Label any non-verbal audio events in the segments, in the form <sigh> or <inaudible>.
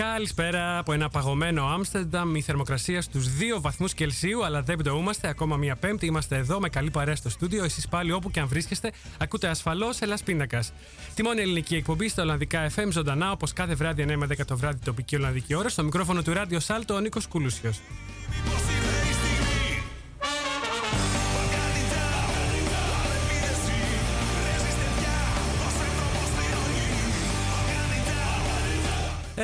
Καλησπέρα από ένα παγωμένο Άμστερνταμ. Η θερμοκρασία στους 2 βαθμούς Κελσίου, αλλά δεν πτωούμαστε. Ακόμα μία Πέμπτη είμαστε εδώ με καλή παρέα στο στούντιο. Εσείς πάλι όπου και αν βρίσκεστε, ακούτε ασφαλώς Ελλάς Πίνακας. Τη μόνη ελληνική εκπομπή στα Ολλανδικά FM ζωντανά, όπως κάθε βράδυ 9 με 10 το βράδυ τοπική Ολλανδική ώρα. Στο μικρόφωνο του Ράδιο Σάλτο, ο Νίκος Κούλουσιο.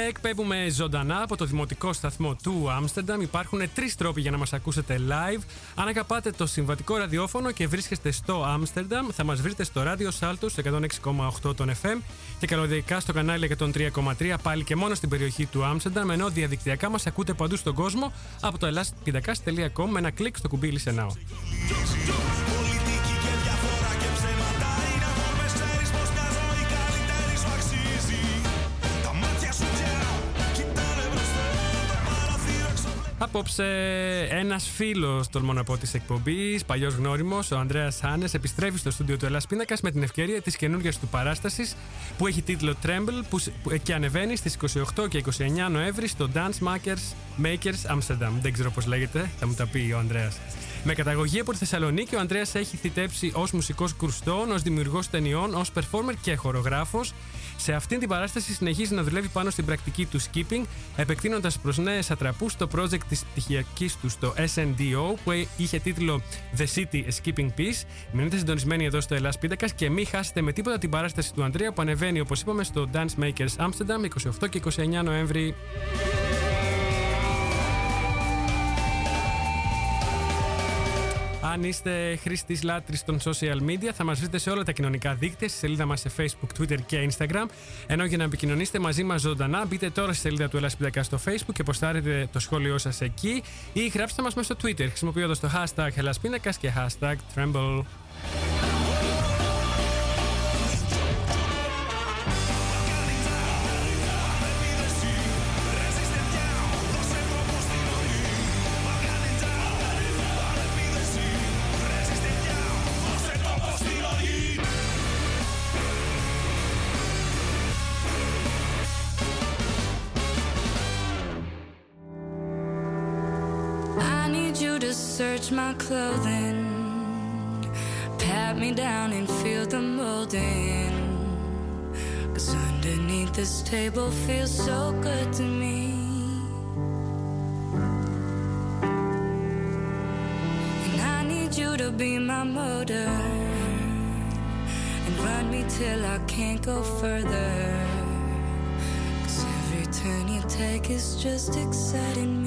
Εκπέμπουμε ζωντανά από το δημοτικό σταθμό του Άμστερνταμ. Υπάρχουν τρεις τρόποι για να μας ακούσετε live. Αν αγαπάτε το συμβατικό ραδιόφωνο και βρίσκεστε στο Άμστερνταμ, θα μας βρείτε στο ράδιο Σάλτου 106,8 των FM και καλωδιακά στο κανάλι 103,3 πάλι και μόνο στην περιοχή του Άμστερνταμ. Ενώ διαδικτυακά μας ακούτε παντού στον κόσμο από το ελλάστπιδακά.com με ένα κλικ στο κουμπί Listen Now. Απόψε, ένας φίλος τολμώ να πω της εκπομπής, παλιός γνώριμος, ο Ανδρέας Χάνε, επιστρέφει στο στούντιο του Ελλάς Πίνακας με την ευκαιρία της καινούργιας του παράστασης που έχει τίτλο Tremble που, και ανεβαίνει στις 28 και 29 Νοέμβρη στο Dance Makers, Makers Amsterdam. Δεν ξέρω πώς λέγεται, θα μου τα πει ο Ανδρέας. Με καταγωγή από τη Θεσσαλονίκη, ο Ανδρέας έχει θητέψει ως μουσικός κρουστών, ως δημιουργός ταινιών, ως performer και χορογράφος. Σε αυτήν την παράσταση συνεχίζει να δουλεύει πάνω στην πρακτική του skipping, επεκτείνοντας προς νέες ατραπούς το project της πτυχιακής του στο SNDO που είχε τίτλο The City Skipping Peace. Μείνετε συντονισμένοι εδώ στο Ελλάς Πίτακας και μην χάσετε με τίποτα την παράσταση του Ανδρέα που ανεβαίνει όπως είπαμε στο Dance Makers Amsterdam 28 και 29 Νοέμβρη. Αν είστε χρήστης λάτρης των social media, θα μας βρείτε σε όλα τα κοινωνικά δίκτυα, στη σελίδα μας σε Facebook, Twitter και Instagram. Ενώ για να επικοινωνήσετε μαζί μας ζωντανά, μπείτε τώρα στη σελίδα του Ελλάς στο Facebook και ποστάρετε το σχόλιο σας εκεί ή γράψτε μας μέσα στο Twitter χρησιμοποιώντας το hashtag Ελλάς και hashtag Tremble. Clothing, pat me down and feel the molding. Cause underneath this table feels so good to me. And I need you to be my motor and run me till I can't go further. Cause every turn you take is just exciting me.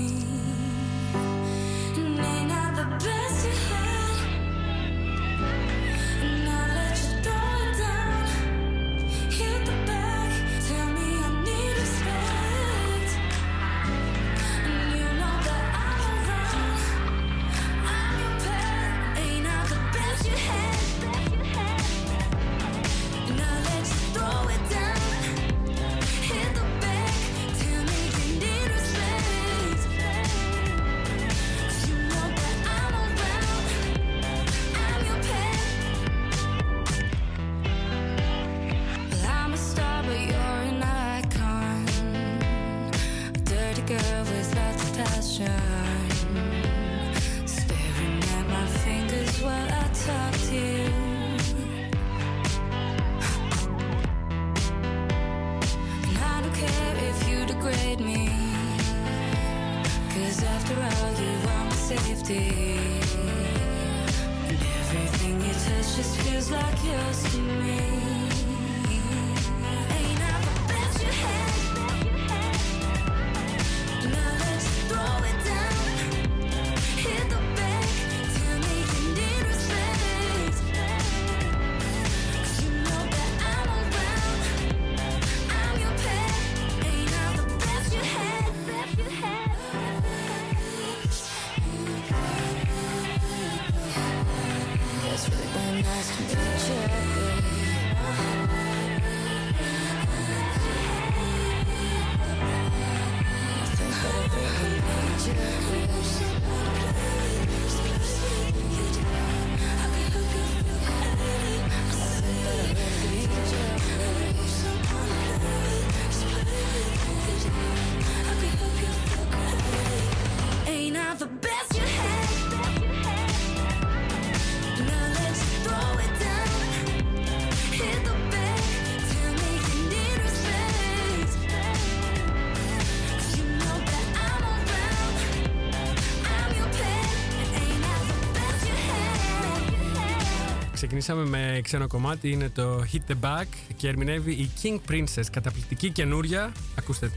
Ξεκινήσαμε με ξένο κομμάτι, είναι το Hit the Back και ερμηνεύει η King Princess, καταπληκτική καινούρια. Ακούστε.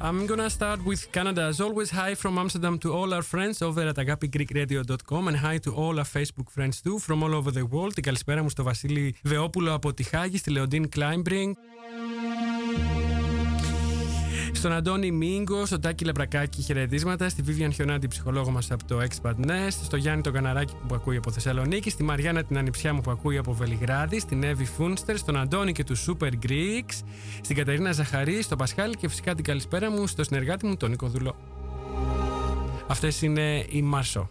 I'm gonna start with Canada. As always, hi from Amsterdam to all our friends over at agapigreekradio.com and hi to all our Facebook friends too from all over the world. Την καλησπέρα μου στο Βασίλη Βεόπουλο από τη Χάγη, στη Λεοντίν Κλάιμπρινγκ. Στον Αντώνη Μίγκο, στον Τάκη Λεμπρακάκη χαιρετίσματα, στη Βίβιαν Χιονάντη, ψυχολόγο μας από το Expat Nest, στο Γιάννη τον Καναράκη που ακούει από Θεσσαλονίκη, στη Μαριάννα την Ανιψιά μου που ακούει από Βελιγράδι, στην Εύη Φούνστερ, στον Αντώνη και τους Super Greeks, στην Κατερίνα Ζαχαρή, στον Πασχάλη και φυσικά την καλησπέρα μου στο συνεργάτη μου τον Νίκο Δουλό. Αυτές είναι οι Μάρσο.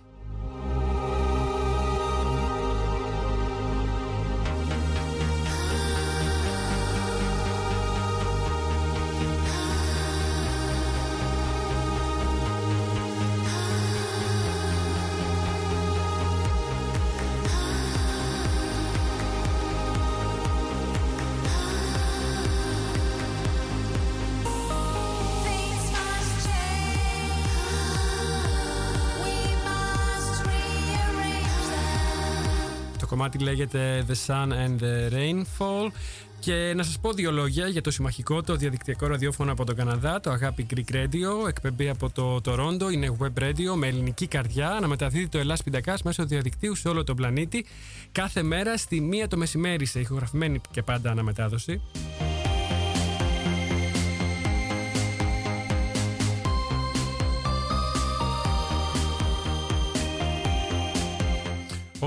Κομμάτι λέγεται The Sun and the Rainfall. Και να σας πω δύο λόγια για το συμμαχικό, το διαδικτυακό ραδιόφωνο από τον Καναδά, το Αγάπη Greek Radio, εκπέμπει από το Toronto, είναι web radio με ελληνική καρδιά, να μεταδίδει το Ελλάς Πιντακάς μέσω διαδικτύου σε όλο τον πλανήτη, κάθε μέρα στη μία το μεσημέρι σε ηχογραφημένη και πάντα αναμετάδοση.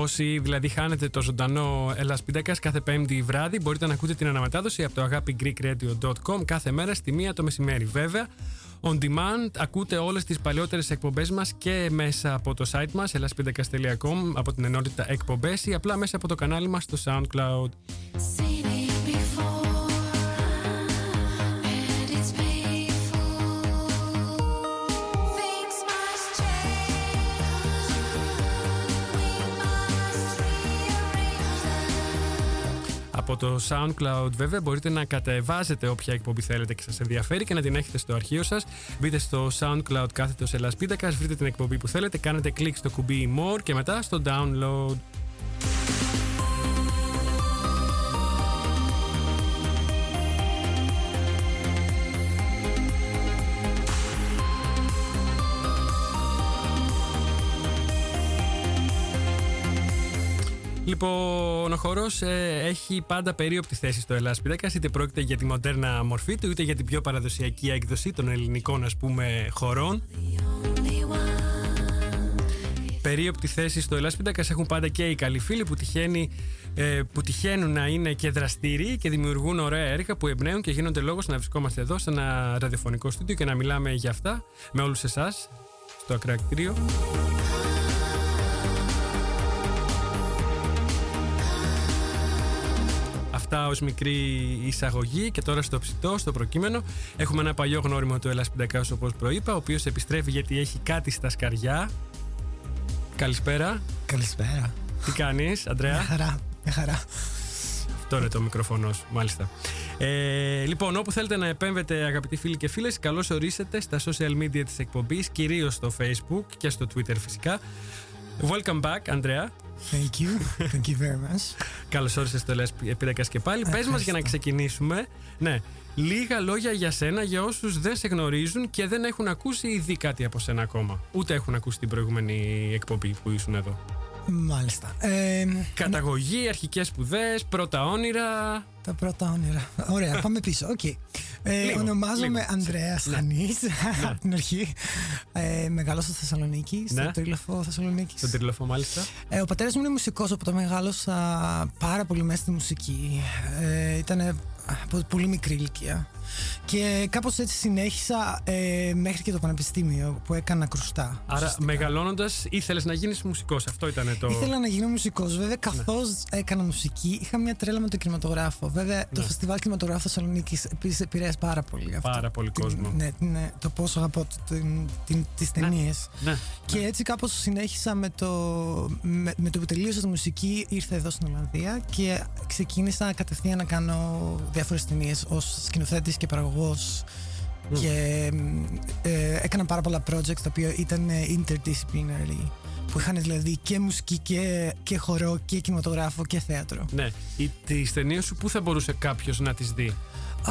Όσοι δηλαδή χάνετε το ζωντανό Ελλάς Πίντακας κάθε πέμπτη βράδυ μπορείτε να ακούτε την αναμετάδοση από το αγάπη κάθε μέρα στη μία το μεσημέρι. Βέβαια, on demand ακούτε όλες τις παλιότερες εκπομπές μας και μέσα από το site μας elaspindakas.com από την ενότητα εκπομπές ή απλά μέσα από το κανάλι μας στο SoundCloud. Από το SoundCloud βέβαια μπορείτε να κατεβάζετε όποια εκπομπή θέλετε και σας ενδιαφέρει και να την έχετε στο αρχείο σας. Μπείτε στο SoundCloud κάθετος Ελλάς Πίτακας, βρείτε την εκπομπή που θέλετε, κάνετε κλικ στο κουμπί More και μετά στο Download. Λοιπόν, ο χορός ε, έχει πάντα περίοπτη θέση στο Ελλάς Πυρέκα, είτε πρόκειται για τη μοντέρνα μορφή του, είτε για την πιο παραδοσιακή έκδοση των ελληνικών ας πούμε χορών. Περίοπτη θέση στο Ελλάς Πίντακας έχουν πάντα και οι καλοί φίλοι που, τυχαίνει, ε, που τυχαίνουν να είναι και δραστήριοι και δημιουργούν ωραία έργα που εμπνέουν και γίνονται λόγος να βρισκόμαστε εδώ σε ένα ραδιοφωνικό στούντιο και να μιλάμε για αυτά με όλους εσάς στο ακρακτήριο. Αυτά ως μικρή εισαγωγή και τώρα στο ψητό, στο προκείμενο. Έχουμε ένα παλιό γνώριμο του Ελλάς Πιντακάς όπως προείπα, ο οποίος επιστρέφει γιατί έχει κάτι στα σκαριά. Καλησπέρα. Καλησπέρα. Τι κάνεις, Αντρέα; Μια χαρά. Μια χαρά. Αυτό είναι το μικροφωνό σου, μάλιστα. Ε, λοιπόν, όπου θέλετε να επέμβετε, αγαπητοί φίλοι και φίλες, καλώς ορίσετε στα social media της εκπομπής, κυρίως στο Facebook και στο Twitter φυσικά. Welcome back, Andrea. Thank you. Thank you very much. Καλώς όρισες στο Λες Επίδακα και πάλι. Πες μας για να ξεκινήσουμε. Ναι, λίγα λόγια για σένα για όσους δεν σε γνωρίζουν και δεν έχουν ακούσει ήδη κάτι από σένα ακόμα. Ούτε έχουν ακούσει την προηγούμενη εκπομπή που ήσουν εδώ. Μάλιστα. Ε, Καταγωγή, αρχικές σπουδές, πρώτα όνειρα. Τα πρώτα όνειρα. Ωραία, <laughs> πάμε πίσω. Okay. Ε, ονομάζομαι Ανδρέας ναι. Χανής ναι. <laughs> από την αρχή. Ε, μεγάλωσα στη Θεσσαλονίκη, στο ναι. Τρίλοφο Θεσσαλονίκης. Στο Τρίλοφο, μάλιστα. Ε, ο πατέρας μου είναι μουσικός, οπότε μεγάλωσα πάρα πολύ μέσα στη μουσική. Ε, ήταν από πολύ μικρή ηλικία. Και κάπως έτσι συνέχισα ε, μέχρι και το πανεπιστήμιο που έκανα κρουστά. Άρα, μεγαλώνοντας, ήθελες να γίνεις μουσικός. Αυτό ήταν το. Ήθελα να γίνω μουσικός. Βέβαια, καθώς ναι. έκανα μουσική, είχα μια τρέλα με το κινηματογράφο. Βέβαια, το ναι. φεστιβάλ κινηματογράφου Θεσσαλονίκης επίσης επηρέασε πάρα πολύ αυτό. Πάρα πολύ κόσμο. Ναι, ναι, το πόσο αγαπώ τις ταινίες. Ναι. Και έτσι κάπως συνέχισα με το, με, με το που τελείωσα τη μουσική, ήρθα εδώ στην Ολλανδία και ξεκίνησα κατευθείαν να κάνω διάφορες ταινίες ως σκηνοθέτης και παραγωγός Και ε, έκανα πάρα πολλά projects τα οποία ήταν interdisciplinary. Που είχαν δηλαδή και μουσική και, και χορό και κινηματογράφο και θέατρο. Ναι. Τι ταινίε σου πού θα μπορούσε κάποιος να τις δει;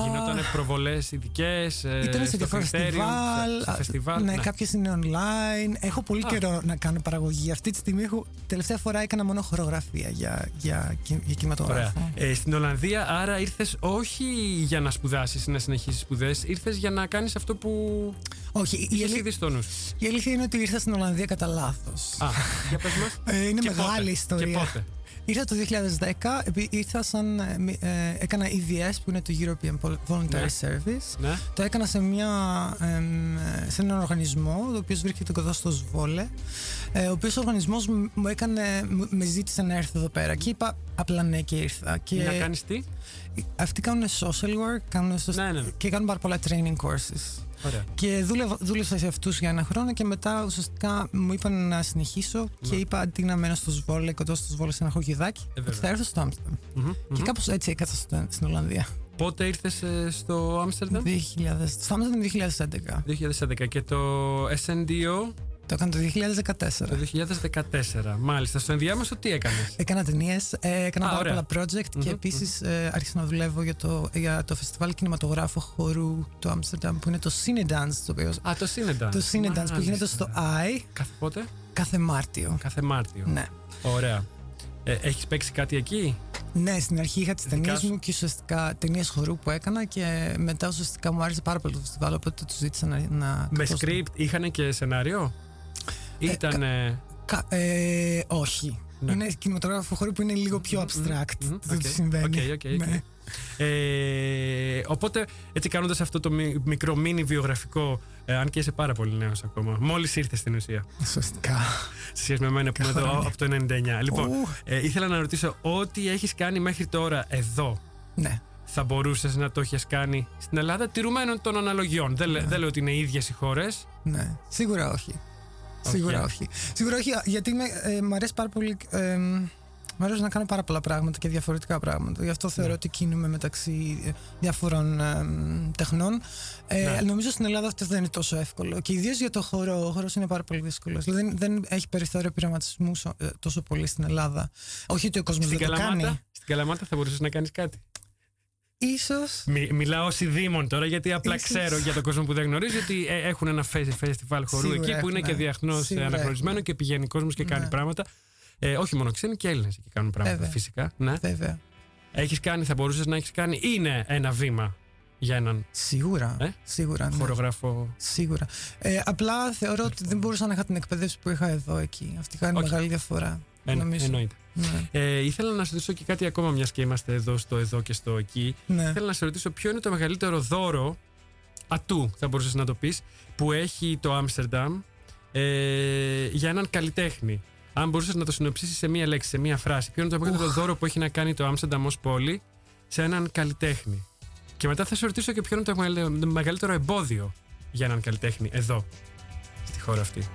Γινόταν προβολές ειδικές. Ε, ήταν σε διάφορα φεστιβάλ. φεστιβάλ. Ναι, ναι. κάποιε είναι online. Έχω πολύ Α. καιρό να κάνω παραγωγή. Αυτή τη στιγμή έχω, τελευταία φορά έκανα μόνο χορογραφία για, για, για κινηματογράφο. Ε, στην Ολλανδία, άρα ήρθες όχι για να σπουδάσεις, να συνεχίσεις σπουδές, ήρθες για να κάνεις αυτό που. Όχι, η, αλή... η αλήθεια είναι ότι ήρθα στην Ολλανδία κατά λάθος. Α, για πες μας. Ε, είναι και μεγάλη πότε. ιστορία. Και πότε. Ήρθα το 2010, ήρθα σαν, ε, ε έκανα EVS που είναι το European Voluntary ναι. Service. Ναι. Το έκανα σε, μια, ε, σε έναν οργανισμό, ο οποίος βρίσκεται κοντά στο Σβόλε, ε, ο οποίος οργανισμός μου έκανε, με ζήτησε να έρθω εδώ πέρα και είπα απλά ναι και ήρθα. Και να κάνεις τι; Αυτοί κάνουν social work κάνουν ναι, ναι. και κάνουν πάρα πολλά training courses. Ωραία. Και δούλευα, δούλευα σε αυτούς για ένα χρόνο και μετά ουσιαστικά μου είπαν να συνεχίσω ναι. και είπα αντί να μένω στο Σβόλε, κοντά στο Σβόλε σε ένα χωγιδάκι, ε, θα έρθω στο Άμστερνταμ. Και κάπως έτσι έκατσα στην Ολλανδία. Πότε ήρθες ε, στο Άμστερνταμ; Στο Άμστερνταμ 2011. 2011 και το SNDO το έκανα το 2014. Το 2014, μάλιστα. Στο ενδιάμεσο τι έκανες; Έκανα ταινίες, ε, έκανα πάρα πολλά project και επίσης mm-hmm. άρχισα να δουλεύω για το, για το φεστιβάλ κινηματογράφου χορού του Άμστερνταμ που είναι το Cinedance. Το οποίο, Α, το Cinedance. Το Cinedance που γίνεται στο I. Κάθε πότε; Κάθε Μάρτιο. Κάθε Μάρτιο. Ναι. Ωραία. Ε, Έχεις παίξει κάτι εκεί; Ναι, στην αρχή είχα τις ταινίες μου και ουσιαστικά ταινίες χορού που έκανα και μετά ουσιαστικά μου άρεσε πάρα πολύ το φεστιβάλ. Οπότε του ζήτησα να. να Με script, είχαν και σενάριο; Ήταν. Ε, ε, όχι. Ναι. Είναι κινηματογράφο χώρο που είναι λίγο πιο abstract. Mm-hmm. Δεν okay. συμβαίνει. Okay, okay, ναι. ε, οπότε, έτσι κάνοντας αυτό το μικρό μίνι βιογραφικό, ε, αν και είσαι πάρα πολύ νέος ακόμα, μόλις ήρθες στην ουσία. Σωστικά. Σε σχέση με εμένα που είμαι εδώ από το 99. Λοιπόν, ε, ήθελα να ρωτήσω, ό,τι έχεις κάνει μέχρι τώρα εδώ. Ναι. Θα μπορούσες να το έχεις κάνει στην Ελλάδα, τηρουμένων των αναλογιών. Δεν, ναι. δεν λέω ότι είναι ίδιες οι χώρες. Ναι, σίγουρα όχι. Σίγουρα όχι. Σίγουρα όχι, γιατί με, ε, μου αρέσει πάρα πολύ. Ε, μου αρέσει να κάνω πάρα πολλά πράγματα και διαφορετικά πράγματα. Γι' αυτό θεωρώ ναι. ότι κινούμε μεταξύ ε, διάφορων ε, τεχνών. Ε, ναι. Νομίζω στην Ελλάδα αυτό δεν είναι τόσο εύκολο. Και ιδίως για το χώρο. Ο χώρος είναι πάρα πολύ δύσκολος. Δηλαδή δεν, δεν έχει περιθώριο πειραματισμού ε, τόσο πολύ στην Ελλάδα. Όχι ότι ο κόσμος δεν το κάνει. Στην Καλαμάτα θα μπορούσες να κάνεις κάτι. Ίσως. Μι, μιλάω ως ειδήμων τώρα γιατί απλά Ίσως. ξέρω για τον κόσμο που δεν γνωρίζει ότι ε, έχουν ένα φεστιβάλ χορού Σίγουρα εκεί που είναι και διαχνώ αναγνωρισμένο και πηγαίνει κόσμος και κάνει ναι. πράγματα. Ε, όχι μόνο ξένοι και Έλληνες εκεί κάνουν πράγματα Βέβαια. φυσικά. Ναι. Βέβαια. Έχεις κάνει, θα μπορούσες να έχεις κάνει. Είναι ένα βήμα για έναν. Σίγουρα. Ε; Σίγουρα ναι. Χορογράφο. Σίγουρα. Ε, απλά θεωρώ ότι δεν μπορούσα να είχα την εκπαίδευση που είχα εδώ εκεί. Αυτή κάνει okay. μεγάλη διαφορά. Εν, εννοείται. Ναι. Ε, ήθελα να σε ρωτήσω και κάτι ακόμα, μιας και είμαστε εδώ στο εδώ και στο εκεί. Ναι. Ήθελα να σε ρωτήσω ποιο είναι το μεγαλύτερο δώρο ατού, θα μπορούσες να το πεις, που έχει το Άμστερνταμ ε, για έναν καλλιτέχνη. Αν μπορούσες να το συνοψίσεις σε μία λέξη, σε μία φράση, ποιο είναι το μεγαλύτερο δώρο που έχει να κάνει το Άμστερνταμ ως πόλη σε έναν καλλιτέχνη. Και μετά θα σε ρωτήσω και ποιο είναι το μεγαλύτερο εμπόδιο για έναν καλλιτέχνη εδώ, στη χώρα αυτή.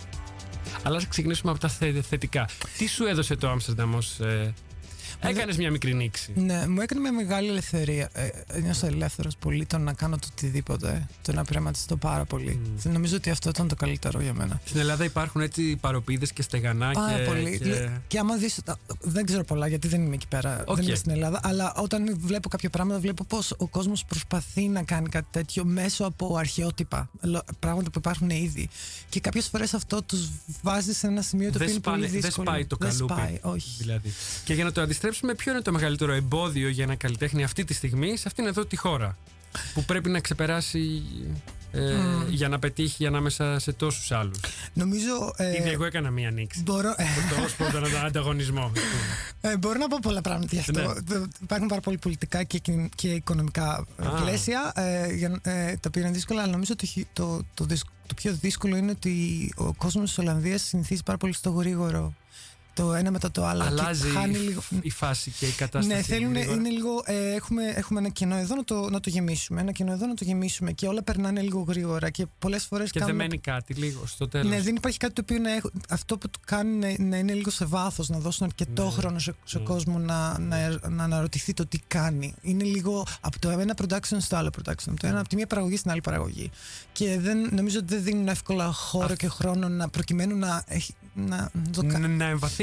Αλλά ας ξεκινήσουμε από τα θετικά. Τι σου έδωσε το Άμστερνταμ ως ε, Έκανες μια μικρή νήξη. Ναι, μου έκανε μια μεγάλη ελευθερία. Ε, νιώσα ελεύθερος πολύ το να κάνω το οτιδήποτε. Το να πειραματιστώ πάρα πολύ. Mm. Νομίζω ότι αυτό ήταν το καλύτερο για μένα. Στην Ελλάδα υπάρχουν έτσι παροπίδες και στεγανά. Πάρα και, πολύ. Και... και άμα δει. Δεν ξέρω πολλά γιατί δεν είμαι εκεί πέρα. Okay. Δεν είμαι στην Ελλάδα. Αλλά όταν βλέπω κάποια πράγματα, βλέπω πώ ο κόσμος προσπαθεί να κάνει κάτι τέτοιο μέσω από αρχαιότυπα. Πράγματα που υπάρχουν ήδη. Και κάποιες φορές αυτό τους βάζει σε ένα σημείο το οποίο είναι πολύ δύσκολο. Δεν σπάει το καλούπι. Σπάει, όχι. Δηλαδή. Και για να το αντιστρέψουμε με ποιο είναι το μεγαλύτερο εμπόδιο για ένα καλλιτέχνη αυτή τη στιγμή σε αυτήν εδώ τη χώρα που πρέπει να ξεπεράσει ε, για να πετύχει ανάμεσα σε τόσους άλλους; Νομίζω. Ε, Ήδη εγώ έκανα μία νήξη. Μπορώ. Το τον ανταγωνισμό. Ε, μπορώ να πω πολλά πράγματα γι' αυτό. Ναι. Υπάρχουν πάρα πολύ πολιτικά και, και οικονομικά ah. πλαίσια ε, για, ε, τα οποία είναι δύσκολα, αλλά νομίζω ότι το, το, το, το πιο δύσκολο είναι ότι ο κόσμος της Ολλανδίας συνηθίζει πάρα πολύ στο γρήγορο το ένα μετά το άλλο. Αλλάζει και χάνει η, λίγο. η φάση και η κατάσταση. Ναι, θέλουν, γρήγορα. είναι λίγο. ε, έχουμε, έχουμε ένα κενό εδώ να το, να το γεμίσουμε. Ένα κενό εδώ να το γεμίσουμε. Και όλα περνάνε λίγο γρήγορα. Και πολλές φορές Και δεν μένει κάτι λίγο στο τέλος. Ναι, δεν υπάρχει κάτι το οποίο να έχω, αυτό που το κάνει να, να είναι λίγο σε βάθος, να δώσουν αρκετό Ναι. χρόνο σε, σε Ναι. κόσμο να, να, να αναρωτηθεί το τι κάνει. Είναι λίγο από το ένα production στο άλλο production. Από, το ένα, από τη μία παραγωγή στην άλλη παραγωγή. Και δεν, νομίζω ότι δεν δίνουν εύκολα χώρο Αυτό. και χρόνο να, προκειμένου να, έχει, να, να το Να, κα-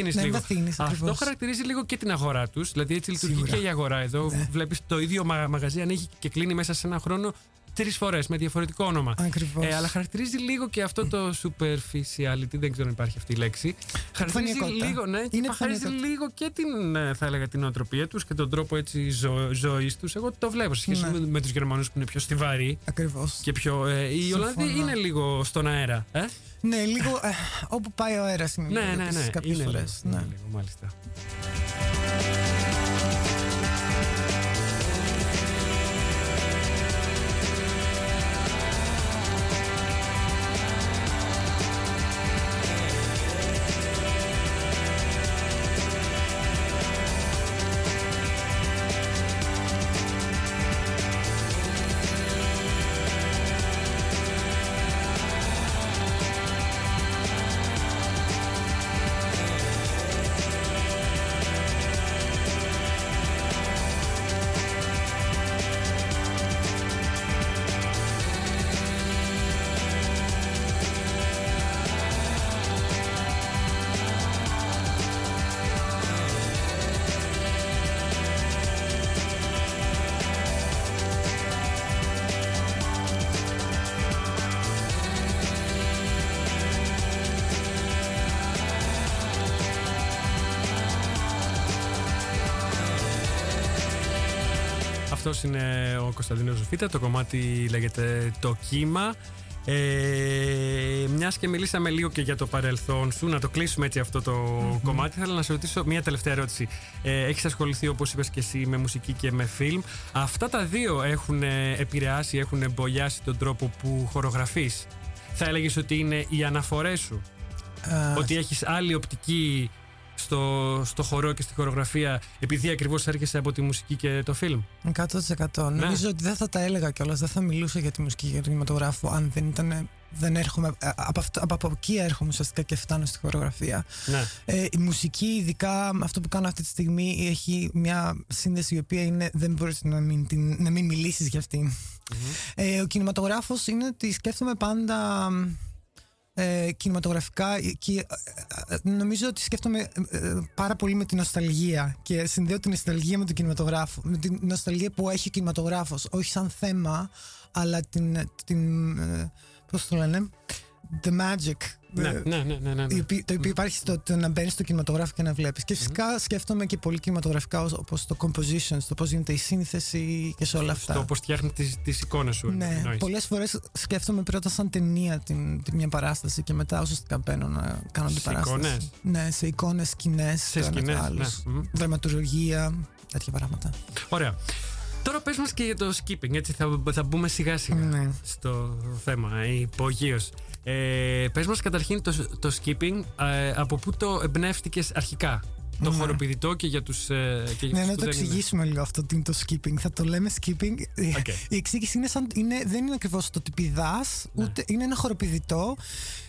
να εμβαθύνει να λίγο. εμβαθύνεις, Αυτό ακριβώς. χαρακτηρίζει λίγο και την αγορά τους. Δηλαδή έτσι λειτουργεί Σίγουρα. και η αγορά εδώ. Ναι. Βλέπεις το ίδιο μα- μαγαζί ανοίγει και κλείνει μέσα σε ένα χρόνο τρεις φορές με διαφορετικό όνομα. Ακριβώς. Ε, αλλά χαρακτηρίζει λίγο και αυτό το superficiality, δεν ξέρω αν υπάρχει αυτή η λέξη. Χαρακτηρίζει Επιφανειακότητα. λίγο, ναι, και Είναι χαρακτηρίζει επιφανειακότητα. λίγο και την, ε, θα έλεγα, την οτροπία τους και τον τρόπο έτσι ζω, ζωής τους. Εγώ το βλέπω σε σχέση Ναι. με, με τους Γερμανούς που είναι πιο στιβαροί Ακριβώς. και πιο. Ε, οι Συμφωνώ. Ολλανδοί είναι λίγο στον αέρα. Ε; Ναι, λίγο ε, όπου πάει ο αέρας είναι. ναι, λίγο ναι, επίσης ναι. Κάποιες είναι φορές. λίγο, ναι. είναι λίγο, μάλιστα. Αυτός είναι ο Κωνσταντίνος Ζουφίτα. Το κομμάτι λέγεται Το κύμα. Ε, Μιας και μιλήσαμε λίγο και για το παρελθόν σου, να το κλείσουμε έτσι αυτό το κομμάτι. Θέλω να σε ρωτήσω μια τελευταία ερώτηση. Ε, Έχεις ασχοληθεί, όπως είπες και εσύ, με μουσική και με φιλμ. Αυτά τα δύο έχουν ε, επηρεάσει, έχουν εμπολιάσει τον τρόπο που χορογραφείς. Θα έλεγες ότι είναι οι αναφορές σου; Α, Ότι έχεις άλλη οπτική στο, στο χορό και στη χορογραφία επειδή ακριβώς έρχεσαι από τη μουσική και το φιλμ. 100%. Ναι. Νομίζω ότι δεν θα τα έλεγα κιόλας, δεν θα μιλούσα για τη μουσική και για τον κινηματογράφο αν δεν ήταν. Δεν έρχομαι, ε, από, αυτό, από, από εκεί έρχομαι ουσιαστικά και φτάνω στη χορογραφία. Ναι. Ε, η μουσική, ειδικά με αυτό που κάνω αυτή τη στιγμή, έχει μια σύνδεση η οποία είναι, δεν μπορείς να μην, την, να μην μιλήσεις για αυτην Ε, ο κινηματογράφος είναι ότι σκέφτομαι πάντα ε, κινηματογραφικά και ε, ε, νομίζω ότι σκέφτομαι ε, ε, πάρα πολύ με την νοσταλγία και συνδέω την νοσταλγία με τον κινηματογράφο με την νοσταλγία που έχει ο κινηματογράφος όχι σαν θέμα αλλά την, την ε, πώς το λένε the magic Ναι, ε, ναι, ναι, ναι, ναι, ναι. η οποία- το οποίο υπάρχει στο το να μπαίνεις στο κινηματογράφο και να βλέπεις. Και φυσικά σκέφτομαι και πολύ κινηματογραφικά όπως το composition, το πώς γίνεται η σύνθεση και σε όλα αυτά. Στο πώς φτιάχνει τις τις εικόνες σου. Ναι, εννοείς. πολλές φορές σκέφτομαι πρώτα σαν ταινία την, την μια παράσταση και μετά ουσιαστικά μπαίνω να κάνω την Σε παράσταση. εικόνες; Ναι, σε εικόνες, σκηνές, Σε σκηνές, ναι. Μμμ. δραματουργία, τέτοια πράγματα. Ωραία. Τώρα πες μας και για το skipping, έτσι θα, θα μπούμε σιγά σιγά Ναι. στο θέμα, ε, υπογείως. Ε, πες μας καταρχήν το, το skipping, ε, από πού το εμπνεύστηκες αρχικά; Το Ναι. χοροπηδητό και για τους, ε, και για Ναι, τους να που το δεν είναι. εξηγήσουμε λίγο αυτό τι είναι το skipping. Θα το λέμε skipping. Ok. Η εξήγηση είναι σαν, είναι, δεν είναι ακριβώς το ότι πηδάς, Ναι. ούτε είναι ένα χοροπηδητό.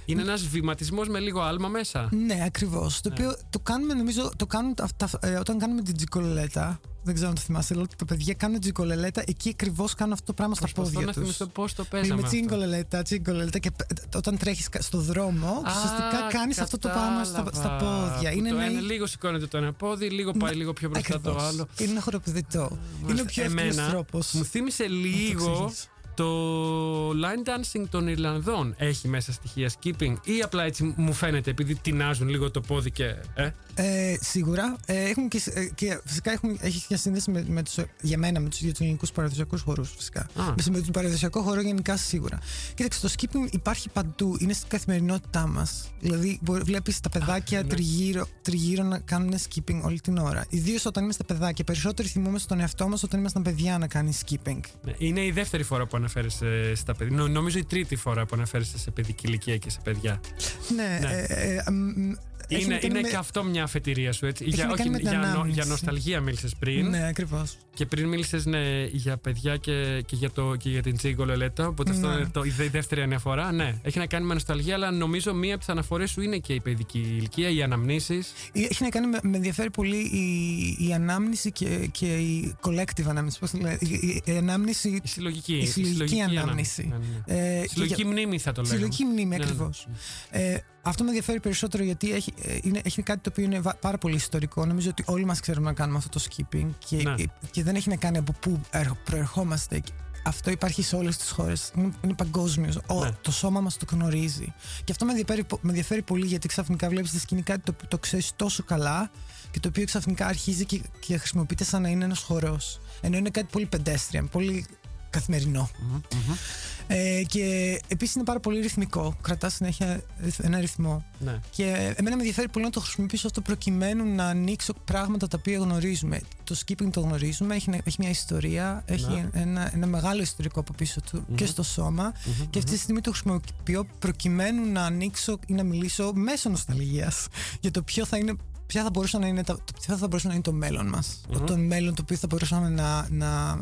Είναι ένας βηματισμός με λίγο άλμα μέσα. Ναι, ακριβώς. Το Ναι. οποίο το κάνουμε, νομίζω, το κάνουν αυτά, ε, όταν κάνουμε την τζικολελέτα. Δεν ξέρω αν το θυμάσαι, αλλά τα παιδιά κάνουν τζικολελέτα, εκεί ακριβώς κάνουν αυτό το πράγμα στα Προσπαθώ πόδια να τους. θυμηθώ πώς το παίζαμε Μιλάμε αυτό. τσιγκολελέτα, τσιγκολελέτα και π- όταν τρέχεις στο δρόμο, ουσιαστικά κάνεις αυτό το πράγμα στα, στα κατάλαβα. πόδια. Που Είναι το ένα ένα λίγο σηκώνεται το ένα πόδι, λίγο πάει λίγο πιο μπροστά το Ακριβώς. άλλο. Είναι ένα χοροπηδητό. Είναι ο πιο εύκολος Εμένα τρόπος. Μου θύμισε λίγο εξηγήσω. Το line dancing των Ιρλανδών. Έχει μέσα στοιχεία skipping ή απλά έτσι μου φαίνεται επειδή τεινάζουν λίγο το πόδι και. Ε; Ε, σίγουρα. Ε, έχουν και, ε, και φυσικά έχουν, έχει και σύνδεση με, με τους, για μένα με τους ελληνικού παραδοσιακούς χώρου. Φυσικά. Α. Με, με τον παραδοσιακό χώρο γενικά σίγουρα. Κοίταξε, το skipping υπάρχει παντού. Είναι στην καθημερινότητά μας. Δηλαδή, βλέπεις τα παιδάκια ναι. τριγύρω, τριγύρω να κάνουν skipping όλη την ώρα. Ιδίως όταν είμαστε παιδάκια. Περισσότεροι θυμόμαστε τον εαυτό μας όταν ήμασταν παιδιά να κάνει skipping. Ναι, Είναι η δεύτερη φορά που αναφέρεσαι στα παιδιά. Νο- Νομίζω η τρίτη φορά που αναφέρεσαι σε παιδική ηλικία και σε παιδιά. Ναι, Ναι. ε, ε, μ, μ, έχει Είναι, να κάνει είναι με- και αυτό μια αφετηρία σου, έτσι. Για, να κάνει με την για, νο- ανάμνηση. για νοσταλγία μίλησες πριν. Ναι, ακριβώς. Και πριν μίλησες ναι, για παιδιά και, και, για, το, και για την Τζίγκο Λελέτα. Οπότε αυτό Ναι. είναι το, η δε- δεύτερη αναφορά. Ναι, έχει να κάνει με νοσταλγία, αλλά νομίζω μία από τις αναφορές σου είναι και η παιδική ηλικία, οι αναμνήσεις. Έχει να κάνει με, με ενδιαφέρει πολύ η, η ανάμνηση και, και η collective ανάμνηση. Πώς το λέει, η, η, η ανάμνηση. Η συλλογική, Η συλλογική ανάμνηση. Ναι, ναι, ναι. ε, και Συλλογική για- μνήμη θα το λέγαμε. Συλλογική μνήμη, Ναι, ναι, ναι. ακριβώς. Ε, αυτό με ενδιαφέρει περισσότερο γιατί έχει, ε, είναι, έχει κάτι το οποίο είναι βα- πάρα πολύ ιστορικό. Νομίζω ότι όλοι μας ξέρουμε να κάνουμε αυτό το skipping και, Ναι. ε, και δεν έχει να κάνει από πού ερχ- προερχόμαστε. Αυτό υπάρχει σε όλες τις χώρες. Είναι, είναι παγκόσμιος. Ναι. Το σώμα μας το γνωρίζει. Και αυτό με ενδιαφέρει, πο- με ενδιαφέρει πολύ γιατί ξαφνικά βλέπεις στη σκηνή κάτι το οποίο το ξέρεις τόσο καλά και το οποίο ξαφνικά αρχίζει και, και χρησιμοποιείται σαν να είναι ένας χορός. Ενώ είναι κάτι πολύ pedestrian, πολύ καθημερινό. Μμμ, μμμ. Ε, και επίσης είναι πάρα πολύ ρυθμικό. Κρατάς συνέχεια ρυθ- ένα ρυθμό. Ναι. Και εμένα με ενδιαφέρει πολύ να το χρησιμοποιήσω αυτό προκειμένου να ανοίξω πράγματα τα οποία γνωρίζουμε. Το skipping το γνωρίζουμε, έχει, έχει μια ιστορία, έχει Ναι. ένα, ένα μεγάλο ιστορικό από πίσω του Μμμ. και στο σώμα. Μμμ, Και αυτή τη στιγμή το χρησιμοποιώ προκειμένου να ανοίξω ή να μιλήσω μέσω νοσταλγίας για το ποιο θα είναι. Ποια θα μπορούσε να είναι, τα- το, ποιο θα μπορούσε να είναι το μέλλον μας. Μμμ. Το μέλλον το οποίο θα μπορούσαμε να, να,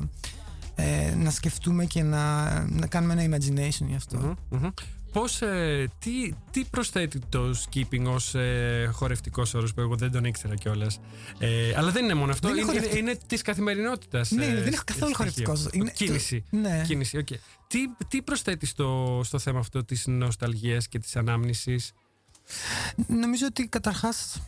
ε, να σκεφτούμε και να, να κάνουμε ένα imagination γι' αυτό. Μμμ, μμμ. Πώς, ε, τι, τι προσθέτει το skipping ως ε, χορευτικός όρος που εγώ δεν τον ήξερα κιόλας; Ε, αλλά δεν είναι μόνο αυτό, Δεν είναι είναι, είναι, χορευτικό. είναι της καθημερινότητας. Ναι, ε, δεν έχω στ- καθόλου στοιχείο. χορευτικός. Είναι- Κίνηση. Ναι. Κίνηση, οκ. Τι, τι προσθέτεις στο, στο θέμα αυτό της νοσταλγίας και της ανάμνησης; Νομίζω ότι καταρχάς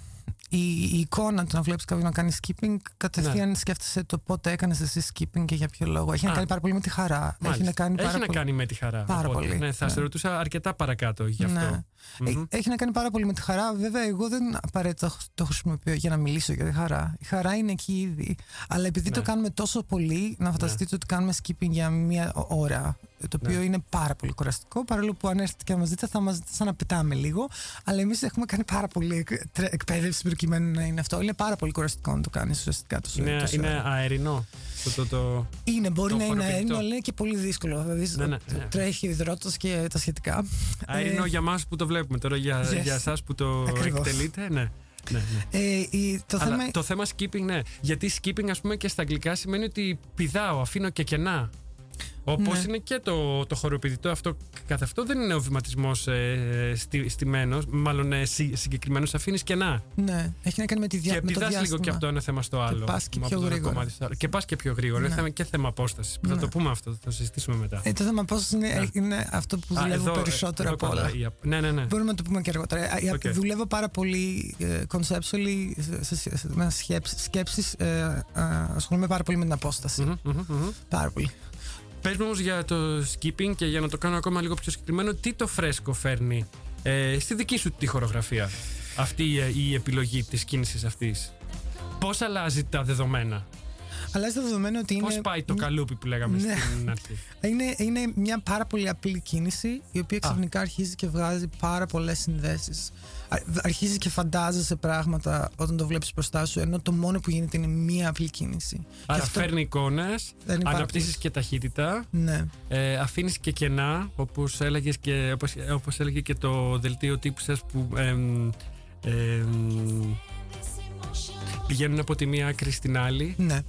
η, η εικόνα του να βλέπεις κάποιον να κάνει skipping, κατευθείαν σκέφτεσαι το πότε έκανες εσύ skipping και για ποιο λόγο. Έχει Ναι. Α. να κάνει πάρα πολύ με τη χαρά. Έχει Μάλιστα. να κάνει πάρα Έχει να πολύ. κάνει με τη χαρά. Πάρα οπότε, πολύ, Ναι, θα ναι. σε ρωτούσα αρκετά παρακάτω γι' αυτό. Ναι. Μμμ. Ε, Έχει να κάνει πάρα πολύ με τη χαρά. Βέβαια, εγώ δεν απαραίτητα το χρησιμοποιώ για να μιλήσω για τη χαρά. Η χαρά είναι εκεί ήδη. Αλλά επειδή Ναι. το κάνουμε τόσο πολύ, να φανταστείτε ότι κάνουμε skipping για μία ώρα. Το οποίο Ναι. είναι πάρα πολύ κουραστικό. Παρόλο που αν έρθετε και να μας δείτε, θα μας δείτε σαν να πετάμε λίγο. Αλλά εμείς έχουμε κάνει πάρα πολύ εκ- τρε- εκπαίδευση προκειμένου να είναι αυτό. Είναι πάρα πολύ κουραστικό να το κάνεις ουσιαστικά τόσο Είναι, τόση είναι ώρα. αερινό. Το, το, το... Είναι, μπορεί το να είναι χοροπηδητό. αέρινο, αλλά είναι και πολύ δύσκολο. Δηλαδή, Ναι, ναι, ναι. τρέχει ο υδρότος και τα σχετικά. Αερινό Ε, για μας που το βλέπουμε τώρα, για, Yes. για εσάς που το Ακριβώς. εκτελείτε. Ναι. Ναι, ναι. Ε, η- το Αλλά θέμα το θέμα skipping, ναι. Γιατί skipping, ας πούμε, και στα αγγλικά σημαίνει ότι πηδάω, αφήνω και κενά. Όπως Ναι. είναι και το, το χοροπηδητό αυτό καθ' αυτό δεν είναι ο βηματισμός ε, στη, στημένος, μάλλον ε, συ, συγκεκριμένος, αφήνεις κενά. Ναι, έχει να κάνει με, τη δια... και με το πηδάς λίγο διάστημα. και από το ένα θέμα στο άλλο. πας και από πιο το ένα γρήγορα. κομμάτι στο άλλο. Και πας και πιο γρήγορα. Ναι. Είναι θέμα, και θέμα απόστασης. Θα Ναι. το πούμε αυτό, θα το συζητήσουμε μετά. Ε, το θέμα πώ είναι, Ναι. είναι αυτό που Α, δουλεύω εδώ, ε, περισσότερο εδώ από κοντά, όλα. η απ- Ναι, ναι, ναι. Μπορούμε να το πούμε και αργότερα. Ε, ε, Οκ. Δουλεύω πάρα πολύ ε, conceptually, σε, σε, σε, με σκέψεις, σκέψεις ε, ε, ασχολούμαι πάρα πολύ με την απόσταση. Μμμ, μμμ, μμμ. Πάρα πολύ. Πες μου όμως για το skipping και για να το κάνω ακόμα λίγο πιο συγκεκριμένο, τι το φρέσκο φέρνει ε, στη δική σου τη χορογραφία αυτή ε, η επιλογή της κίνησης αυτής; Πώς αλλάζει τα δεδομένα, Αλλάζει το δεδομένο ότι είναι. πώς πάει το καλούπι που λέγαμε Ναι. στην αρχή; Είναι, είναι μια πάρα πολύ απλή κίνηση η οποία ξαφνικά αρχίζει και βγάζει πάρα πολλές συνδέσεις. Αρχίζει και φαντάζεσαι πράγματα όταν το βλέπεις μπροστά σου, ενώ το μόνο που γίνεται είναι μία απλή κίνηση. Άρα και αυτό, φέρνει εικόνες, Φέρνει πάρα αναπτύσσεις πολύ. και ταχύτητα, Ναι. ε, αφήνεις και κενά, όπως, έλεγες και, όπως, όπως έλεγε και το δελτίο τύπου σας που εμ, εμ, πηγαίνουν από τη μία άκρη στην άλλη. Ναι.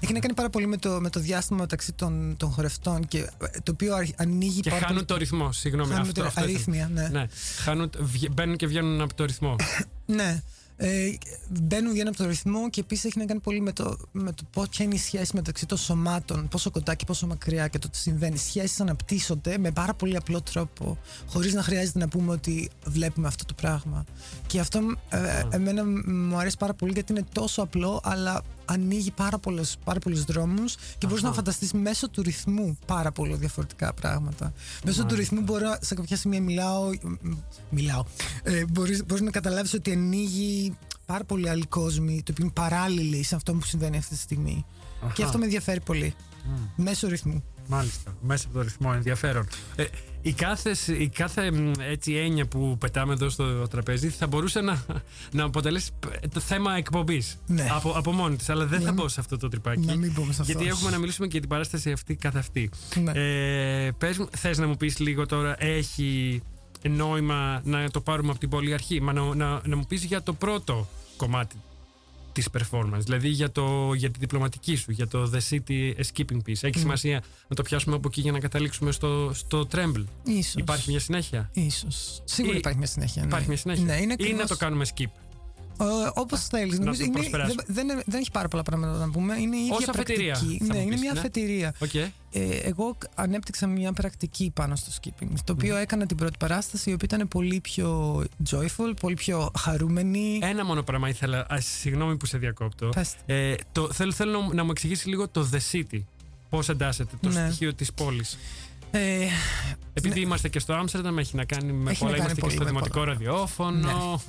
Έχει να κάνει πάρα πολύ με το, με το διάστημα μεταξύ των, των χορευτών και ε, το οποίο αρχ- ανοίγει Και πάρα χάνουν πολύ. το ρυθμό, συγγνώμη. Χάνουμε αυτό, το αυτό ήθελα. αρρύθμια, ναι. Ναι. Χάνουν, βγε- μπαίνουν και βγαίνουν από το ρυθμό. <coughs> Ναι. Ε, μπαίνουν, βγαίνουν από το ρυθμό και επίσης έχει να κάνει πολύ με το, με το πώς, ποια είναι η σχέση μεταξύ των σωμάτων, πόσο κοντά και πόσο μακριά και το τι συμβαίνει. Οι σχέσεις αναπτύσσονται με πάρα πολύ απλό τρόπο, χωρίς να χρειάζεται να πούμε ότι βλέπουμε αυτό το πράγμα. Και αυτό ε, εμένα μου αρέσει πάρα πολύ γιατί είναι τόσο απλό, αλλά ανοίγει πάρα πολλούς, πάρα πολλούς δρόμους και μπορείς Αχα. να φανταστείς μέσω του ρυθμού πάρα πολύ διαφορετικά πράγματα. Μέσω του ρυθμού μπορώ σε κάποια σημεία μιλάω, μ, μιλάω. Ε, μπορείς, μπορείς να καταλάβεις ότι ανοίγει πάρα πολύ άλλοι κόσμοι, το οποίο είναι παράλληλοι σε αυτό που συμβαίνει αυτή τη στιγμή. Αχα. Και αυτό με ενδιαφέρει πολύ. Μέσω ρυθμού. Μάλιστα. Μέσα από το ρυθμό, ενδιαφέρον. Ε, η κάθε, η κάθε μ, έτσι, έννοια που πετάμε εδώ στο τραπέζι θα μπορούσε να, να αποτελέσει π- το θέμα εκπομπής Ναι. από, από μόνη της. Αλλά δεν θα Να- μπω σε αυτό το τρυπάκι. να μην μπούμε σε αυτό. Γιατί έχουμε να μιλήσουμε και για την παράσταση αυτή καθ' αυτή. Ναι. Ε, πες μου, θες να μου πεις λίγο τώρα, έχει νόημα να το πάρουμε από την πολύ αρχή. Μα να, να, να μου πεις για το πρώτο κομμάτι της performance, δηλαδή για, το, για τη διπλωματική σου, για το The City Skipping Piece. Έχει σημασία να το πιάσουμε από εκεί για να καταλήξουμε στο, στο Tremble. Ίσως. Υπάρχει μια συνέχεια; Ίσως. Σίγουρα Ή- υπάρχει μια συνέχεια. ναι. Υπάρχει μια συνέχεια; Ναι, είναι Ή να ακριβώς- το κάνουμε skip; Όπως θέλεις. Νομίζω το είναι, προσπεράσουμε. δεν, δεν, δεν έχει πάρα πολλά πράγματα να πούμε. Είναι η ίδια Ως αφετηρία, πρακτική. θα Ναι, μου είναι πεις, μια ναι. αφετηρία. Οκ. Ε, εγώ ανέπτυξα μια πρακτική πάνω στο skipping, το οποίο έκανα την πρώτη παράσταση, η οποία ήταν πολύ πιο joyful, πολύ πιο χαρούμενη. Ένα μόνο πράγμα ήθελα. Α, συγγνώμη που σε διακόπτω. Πες. Ε, το, θέλω, θέλω να, να μου εξηγήσεις λίγο το The City. Πώς εντάσσεται το Ναι. στοιχείο της πόλης. Ε, Επειδή είμαστε και στο Άμστερνταμ, έχει να κάνει με Έχει να πολλά. κάνει Είμαστε και πολύ στο με δημοτικό πολλά. ραδιόφωνο.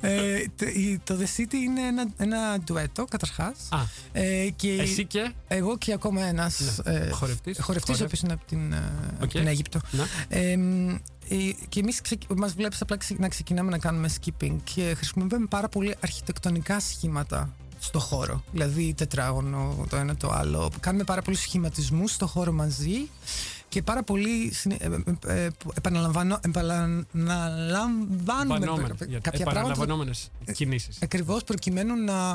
ε, το, η- το The City είναι ένα, ένα ντουέτο, καταρχάς. Α, Ε, και εσύ και; εγώ και ακόμα ένας Ναι. ε, Χορευτής. χορευτής, ο Χορεύει. οποίος είναι από την, ε, από Οκ. την Αίγυπτο. Να. Ε, μ, ε, και εμείς μας βλέπεις απλά ξε- να ξεκινάμε να κάνουμε skipping και χρησιμοποιούμε πάρα πολύ αρχιτεκτονικά σχήματα στο χώρο. Δηλαδή τετράγωνο, το ένα το άλλο. Κάνουμε πάρα πολλούς σχηματισμούς στο χώρο μαζί και πάρα πολύ συνε- ε, ε, ε, που επαναλαμβάνω, επαναλαμβάνουμε Επανόμενες, κάποια γιατί- πράγματα επαναλαμβανόμενες κινήσεις. ακριβώς προκειμένου να,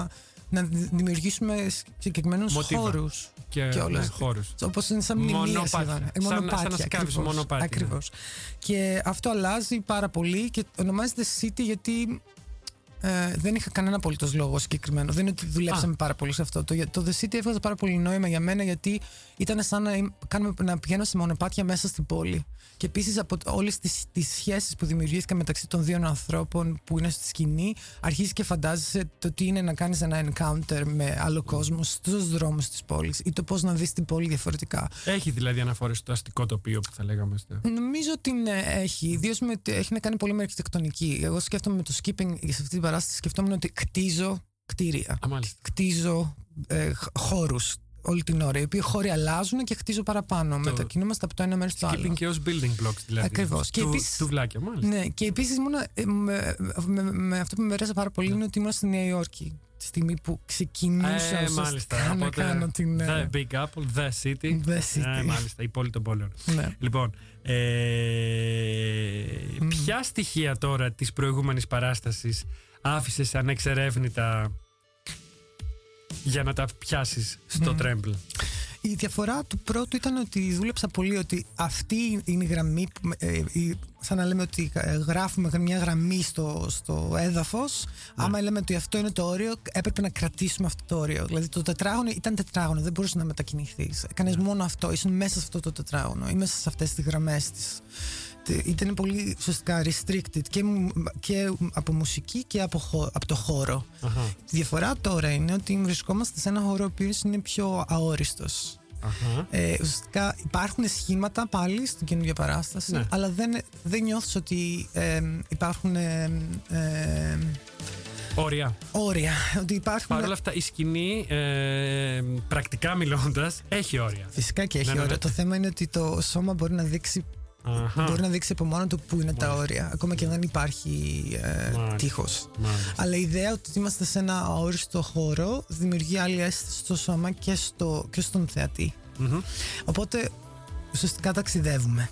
να δημιουργήσουμε συγκεκριμένους Μοτίβα. χώρους. Και, και όλα. ναι, χώρους. Όπως είναι σαν μνημεία Μονοπάτια. σχεδόν. Ε, Σαν- μονοπάτια. σαν να σκάβεις ακριβώς, μονοπάτι, ναι. Ακριβώς. Και αυτό αλλάζει πάρα πολύ και ονομάζεται City γιατί ε, δεν είχα κανένα απολύτως λόγο συγκεκριμένο. Δεν είναι ότι δουλέψαμε Α. πάρα πολύ σε αυτό. Το, το The City έβγαζε πάρα πολύ νόημα για μένα γιατί ήταν σαν να, είμαι- κάνουμε, να πηγαίνω σε μονοπάτια μέσα στην πόλη. Και επίσης από όλες τις σχέσεις που δημιουργήθηκαν μεταξύ των δύο ανθρώπων που είναι στη σκηνή, αρχίζει και φαντάζεσαι το τι είναι να κάνεις ένα encounter με άλλο κόσμο στους δρόμους της πόλης ή το πώς να δεις την πόλη διαφορετικά. Έχει δηλαδή αναφορές στο αστικό τοπίο που θα λέγαμε. στο- Νομίζω ότι ναι, έχει. Ιδίως έχει να κάνει πολύ με αρχιτεκτονική. Εγώ σκέφτομαι με το skipping σε αυτή την παράσταση, σκεφτόμουν ότι κτίζω κτίρια. Α, μάλιστα. Κτίζω ε, χώρους όλη την ώρα. Οι οποίοι χώροι αλλάζουν και χτίζω παραπάνω. Μετακινούμαστε από το ένα μέρος στο άλλο. Skipping και ως building blocks δηλαδή. Ακριβώς. Και Του, επίσης- τουβλάκια, μάλιστα. Ναι, και επίσης με, με, με αυτό που με αρέσει πάρα πολύ είναι ότι ήμουν στη Νέα Υόρκη. Τη στιγμή που ξεκινούσα Ε, ουσιαστικά μάλιστα. να Οπότε, κάνω την. ε, The Big Apple, The City. The City. Ε, μάλιστα, η πόλη των πόλεων. ναι. Λοιπόν, ε, ποια στοιχεία τώρα της προηγούμενης παράστασης άφησες ανεξερεύνητα για να τα πιάσεις στο Tremble. Η διαφορά του πρώτου ήταν ότι δούλεψα πολύ ότι αυτή είναι η γραμμή, που, με- ε, η- σαν να λέμε ότι ε, γράφουμε μια γραμμή στο, στο έδαφος, άμα λέμε ότι αυτό είναι το όριο, έπρεπε να κρατήσουμε αυτό το όριο. Δηλαδή το τετράγωνο ήταν τετράγωνο, δεν μπορούσε να μετακινηθείς. Έκανες μόνο αυτό, ήσουν μέσα σε αυτό το τετράγωνο ή μέσα σε αυτές τις γραμμές της. Τε- Ήταν πολύ ουσιαστικά restricted και, μου- και από μουσική και από, χω- από το χώρο. Αχα, Η διαφορά τώρα είναι ότι βρισκόμαστε σε ένα χώρο ο οποίος είναι πιο αόριστος. αχα. Ε, ουσιαστικά υπάρχουν σχήματα πάλι στην καινούργια παράσταση, Ναι. αλλά δεν, δεν νιώθεις ότι ε, υπάρχουν ε, ε, Όρια. όρια. Ότι υπάρχουν... Παρ' όλα αυτά, η σκηνή, ε, πρακτικά μιλώντας, έχει όρια. Φυσικά και έχει Ναι, ναι, όρια. ναι. Το θέμα είναι ότι το σώμα μπορεί να δείξει, Αχα, μπορεί να δείξει από μόνο του πού είναι τα όρια, ακόμα και αν δεν υπάρχει ε, Μάλιστα. τείχος. μάλιστα. Αλλά η ιδέα ότι είμαστε σε ένα αόριστο χώρο δημιουργεί άλλη αίσθηση στο σώμα και, στο, και στον θεατή. Μμμ. Οπότε ουσιαστικά ταξιδεύουμε.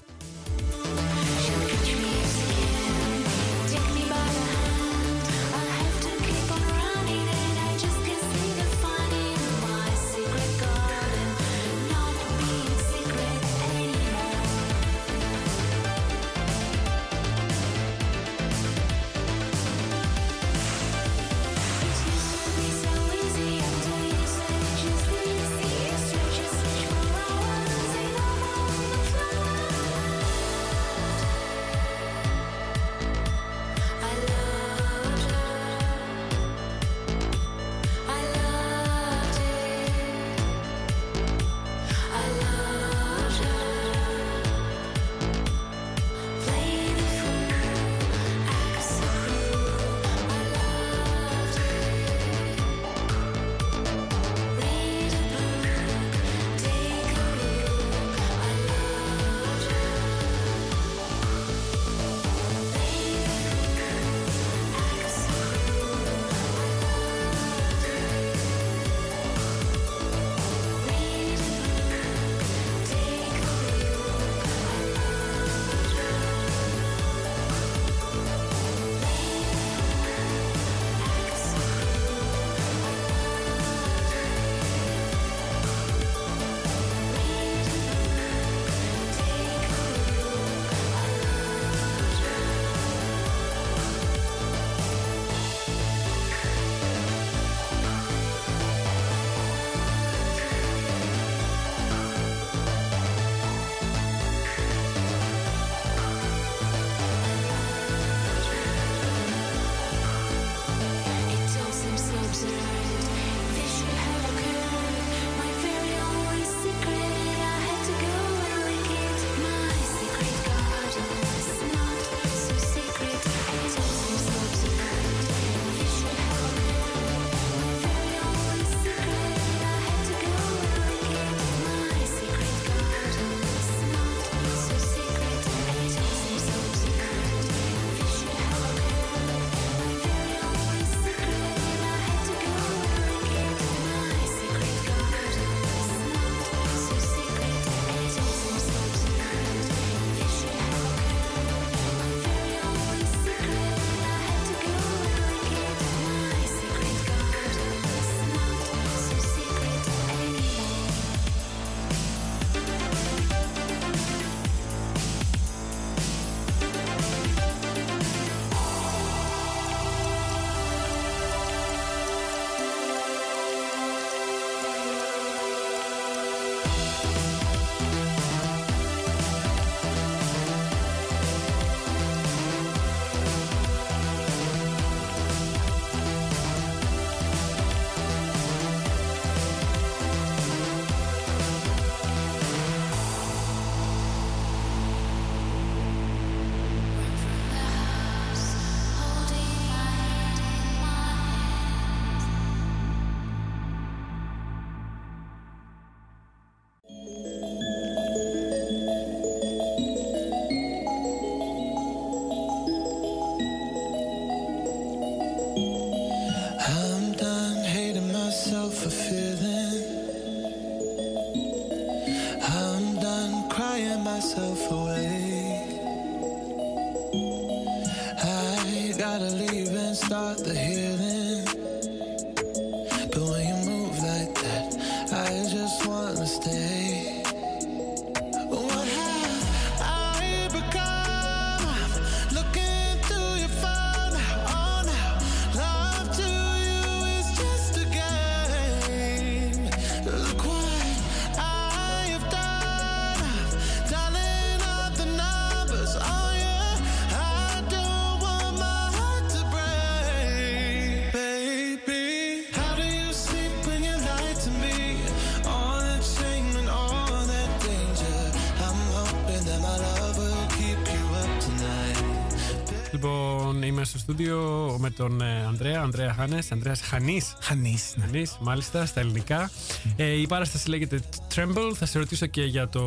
Στούντιο με τον ε, Ανδρέα, Ανδρέα Χάνες, Ανδρέας Χανής. Χανής. ναι. Χανής, μάλιστα, στα ελληνικά. Ε, η παράσταση λέγεται Tremble. Θα σε ρωτήσω και για, το,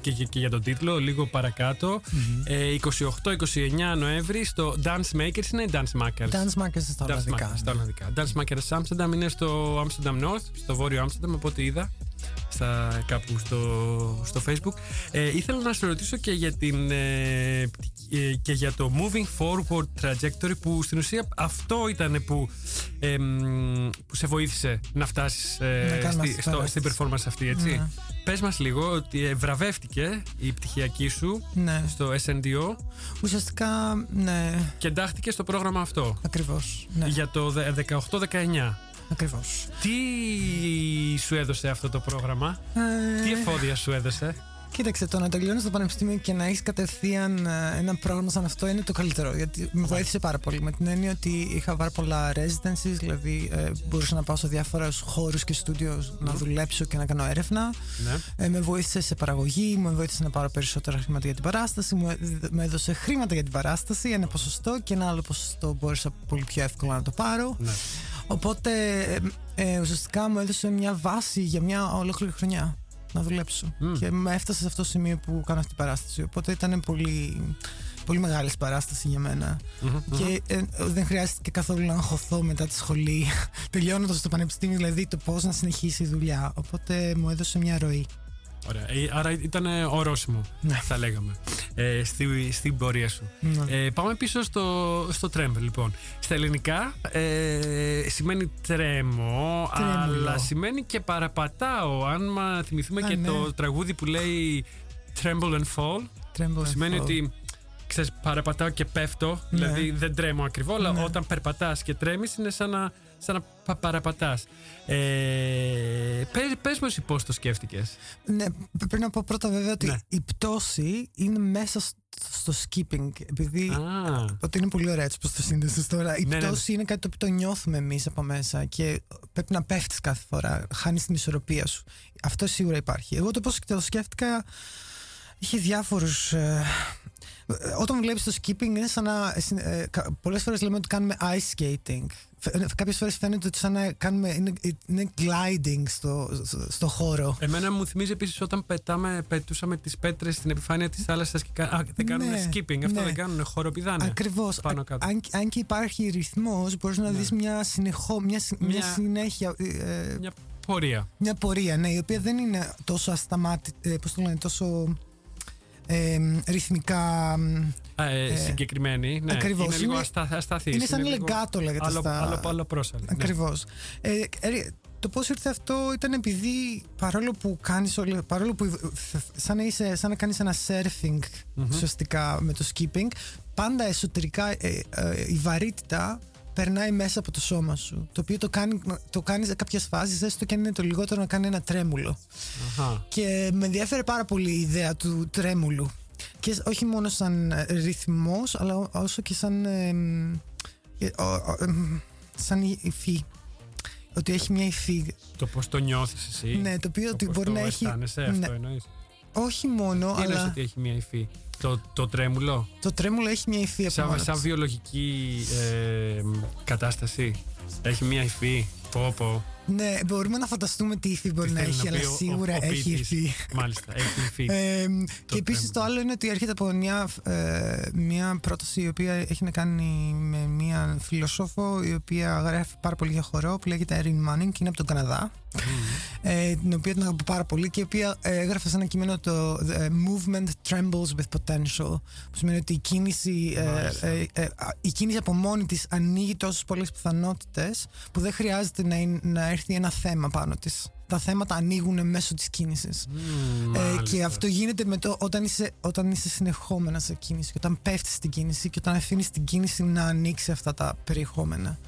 και, και- και για τον τίτλο λίγο παρακάτω. Ε, 28-29 Νοέμβρη στο Dance Makers είναι Dance Makers. Dance Makers στα Dance Ολλανδικά. Makers, στα Ολλανδικά. Dance Makers Amsterdam είναι στο Amsterdam North, στο βόρειο Amsterdam, από ό,τι είδα στα, κάπου στο, στο facebook. Ε, ήθελα να σε ρωτήσω και για, την, ε, ε, και για το moving forward trajectory που στην ουσία αυτό ήταν που, ε, μ, που σε βοήθησε να φτάσεις ε, Να κάνουμε αυτή τη στο, στην παράσταση. performance αυτή, έτσι. Ναι. Πες μας λίγο ότι ε, βραβεύτηκε η πτυχιακή σου Ναι. στο SNDO Ουσιαστικά, ναι, και εντάχθηκε στο πρόγραμμα αυτό ακριβώς. Ναι, για το δε- 18-19. Ακριβώς. Τι σου έδωσε αυτό το πρόγραμμα, Ε, τι εφόδια σου έδωσε; Κοίταξε, το να τελειώνεις στο πανεπιστήμιο και να έχεις κατευθείαν ε, ένα πρόγραμμα σαν αυτό είναι το καλύτερο. Γιατί με βοήθησε πάρα πολύ. Με την έννοια ότι είχα πάρα πολλά residencies, δηλαδή ε, μπορούσα να πάω σε διάφορους χώρους και στούντιος να δουλέψω και να κάνω έρευνα. Ναι. Ε, με βοήθησε σε παραγωγή, με βοήθησε να πάρω περισσότερα χρήματα για την παράσταση, μου, έδ- με έδωσε χρήματα για την παράσταση, ένα ποσοστό και ένα άλλο ποσοστό μπόρεσα πολύ πιο εύκολα να το πάρω. Ναι. Οπότε ε, ε, ουσιαστικά μου έδωσε μια βάση για μια ολόκληρη χρονιά να δουλέψω. Μμ. Και με έφτασε σε αυτό το σημείο που κάνω αυτή την παράσταση. Οπότε ήταν πολύ, πολύ μεγάλης παράσταση για μένα. Μμμ, Και ε, δεν χρειάστηκε καθόλου να αγχωθώ μετά τη σχολή, <laughs> τελειώνοντας το πανεπιστήμιο, δηλαδή το πώς να συνεχίσει η δουλειά. Οπότε μου έδωσε μια ροή. Ωραία. Ε, Άρα ήταν ε, ορόσημο, Ναι. θα λέγαμε, ε, στη, στην πορεία σου. Ναι. Ε, πάμε πίσω στο, στο Tremble, λοιπόν. Στα ελληνικά ε, σημαίνει τρέμω, Τρέμουλο. αλλά σημαίνει και παραπατάω. Αν μα θυμηθούμε Α, και ναι. το τραγούδι που λέει Tremble and Fall, Tremble and σημαίνει fall. ότι ξέρεις, παραπατάω και πέφτω, Ναι. δηλαδή δεν τρέμω ακριβώ, αλλά Ναι. όταν περπατάς και τρέμεις είναι σαν να, σαν να πα- παραπατάς. Ε, πες, πες μου εσύ πώς το σκέφτηκες. Ναι, πρέπει να πω πρώτα βέβαια ότι Ναι. η πτώση είναι μέσα στο, στο skipping. Επειδή Α, Ότι είναι πολύ ωραία έτσι πώ το σύνδεσες τώρα. Η Ναι, ναι, ναι. πτώση είναι κάτι το οποίο το νιώθουμε εμείς από μέσα και πρέπει να πέφτεις κάθε φορά. Χάνεις την ισορροπία σου. Αυτό σίγουρα υπάρχει. Εγώ το πώς το σκέφτηκα είχε διάφορους. όταν βλέπεις το skipping είναι σαν να. Ε, Πολλές φορές λέμε ότι κάνουμε ice skating. Κάποιες φορές φαίνεται ότι σαν να κάνουμε. είναι, είναι gliding στο, στο, στο χώρο. Εμένα μου θυμίζει επίσης όταν πετάμε, πετούσαμε τις πέτρες στην επιφάνεια της θάλασσας και κα- α, δεν κάνουν Ναι, skipping. Αυτό ναι. δεν κάνουν, χοροπηδάνε. Ακριβώς. Πάνω κάτω. Αν, αν και υπάρχει ρυθμός, μπορείς να δεις μια, συνεχώ, μια, συ- μια Μια- συνέχεια. ε, Μια πορεία. μια πορεία, ναι, η οποία δεν είναι τόσο ασταμάτητη, πώς το λένε, τόσο ε, ρυθμικά. μ, Α, ε, συγκεκριμένη. Ναι. ακριβώς. Είναι λίγο Είναι- αστα, ασταθής. είναι σαν λίγο λεγκάτο, λέγεται Άλλο, στα- άλλο, άλλο πρόσαλη. ναι. Ακριβώς. Ε, ε, το πώς ήρθε αυτό ήταν επειδή παρόλο που κάνεις όλο- παρόλο που σαν να, είσαι, σαν να κάνεις ένα surfing ουσιαστικά με το skipping πάντα εσωτερικά ε, ε, η βαρύτητα περνάει μέσα από το σώμα σου το οποίο το κάνει, το κάνεις σε κάποιες φάσεις έστω και αν είναι το λιγότερο να κάνει ένα τρέμουλο Αχα. και με ενδιαφέρει πάρα πολύ η ιδέα του τρέμουλου. Και όχι μόνο σαν ε, ρυθμός, αλλά ό- όσο και σαν. ε, μ, ε, ο- ο- εμ, σαν η- υφή. Ότι έχει μια υφή. Το πώς το νιώθεις εσύ. Ναι, το οποίο ότι πώς μπορεί το να έχει- αισθάνεσαι, ναι. αυτό εννοείς. Όχι μόνο, Τι εννοείς αλλά ότι έχει μια υφή. Το, το τρέμουλο. το τρέμουλο έχει μια υφή από Σαν, μόνος σαν της. βιολογική ε, κατάσταση. Έχει μια υφή. Πω, πω. Ναι, μπορούμε να φανταστούμε τι ύφη μπορεί Τι να θέλει έχει, πει αλλά ο- ο- σίγουρα ο έχει ποιητής. υφή. Μάλιστα, έχει υφή. <laughs> Ε, Το και επίσης Tremble. το άλλο είναι ότι έρχεται από μια, ε, μια πρόταση η οποία έχει να κάνει με μια φιλοσόφο η οποία γράφει πάρα πολύ για χορό που λέγεται Erin Manning και είναι από τον Καναδά. Ε, την οποία την αγαπώ πάρα πολύ και η οποία ε, έγραφε σε ένα κείμενο το The Movement Trembles with Potential που σημαίνει ότι η κίνηση, ε, Μάλιστα. ε, ε, α, η κίνηση από μόνη της ανοίγει τόσες πολλές πιθανότητες που δεν χρειάζεται να, είναι- να έρθει ένα θέμα πάνω της. Τα θέματα ανοίγουν μέσω της κίνησης. Μμμ, Ε, μάλιστα. και αυτό γίνεται με το, όταν, είσαι, όταν είσαι συνεχόμενα σε κίνηση και όταν πέφτεις στην κίνηση και όταν αφήνεις την κίνηση να ανοίξει αυτά τα περιεχόμενα.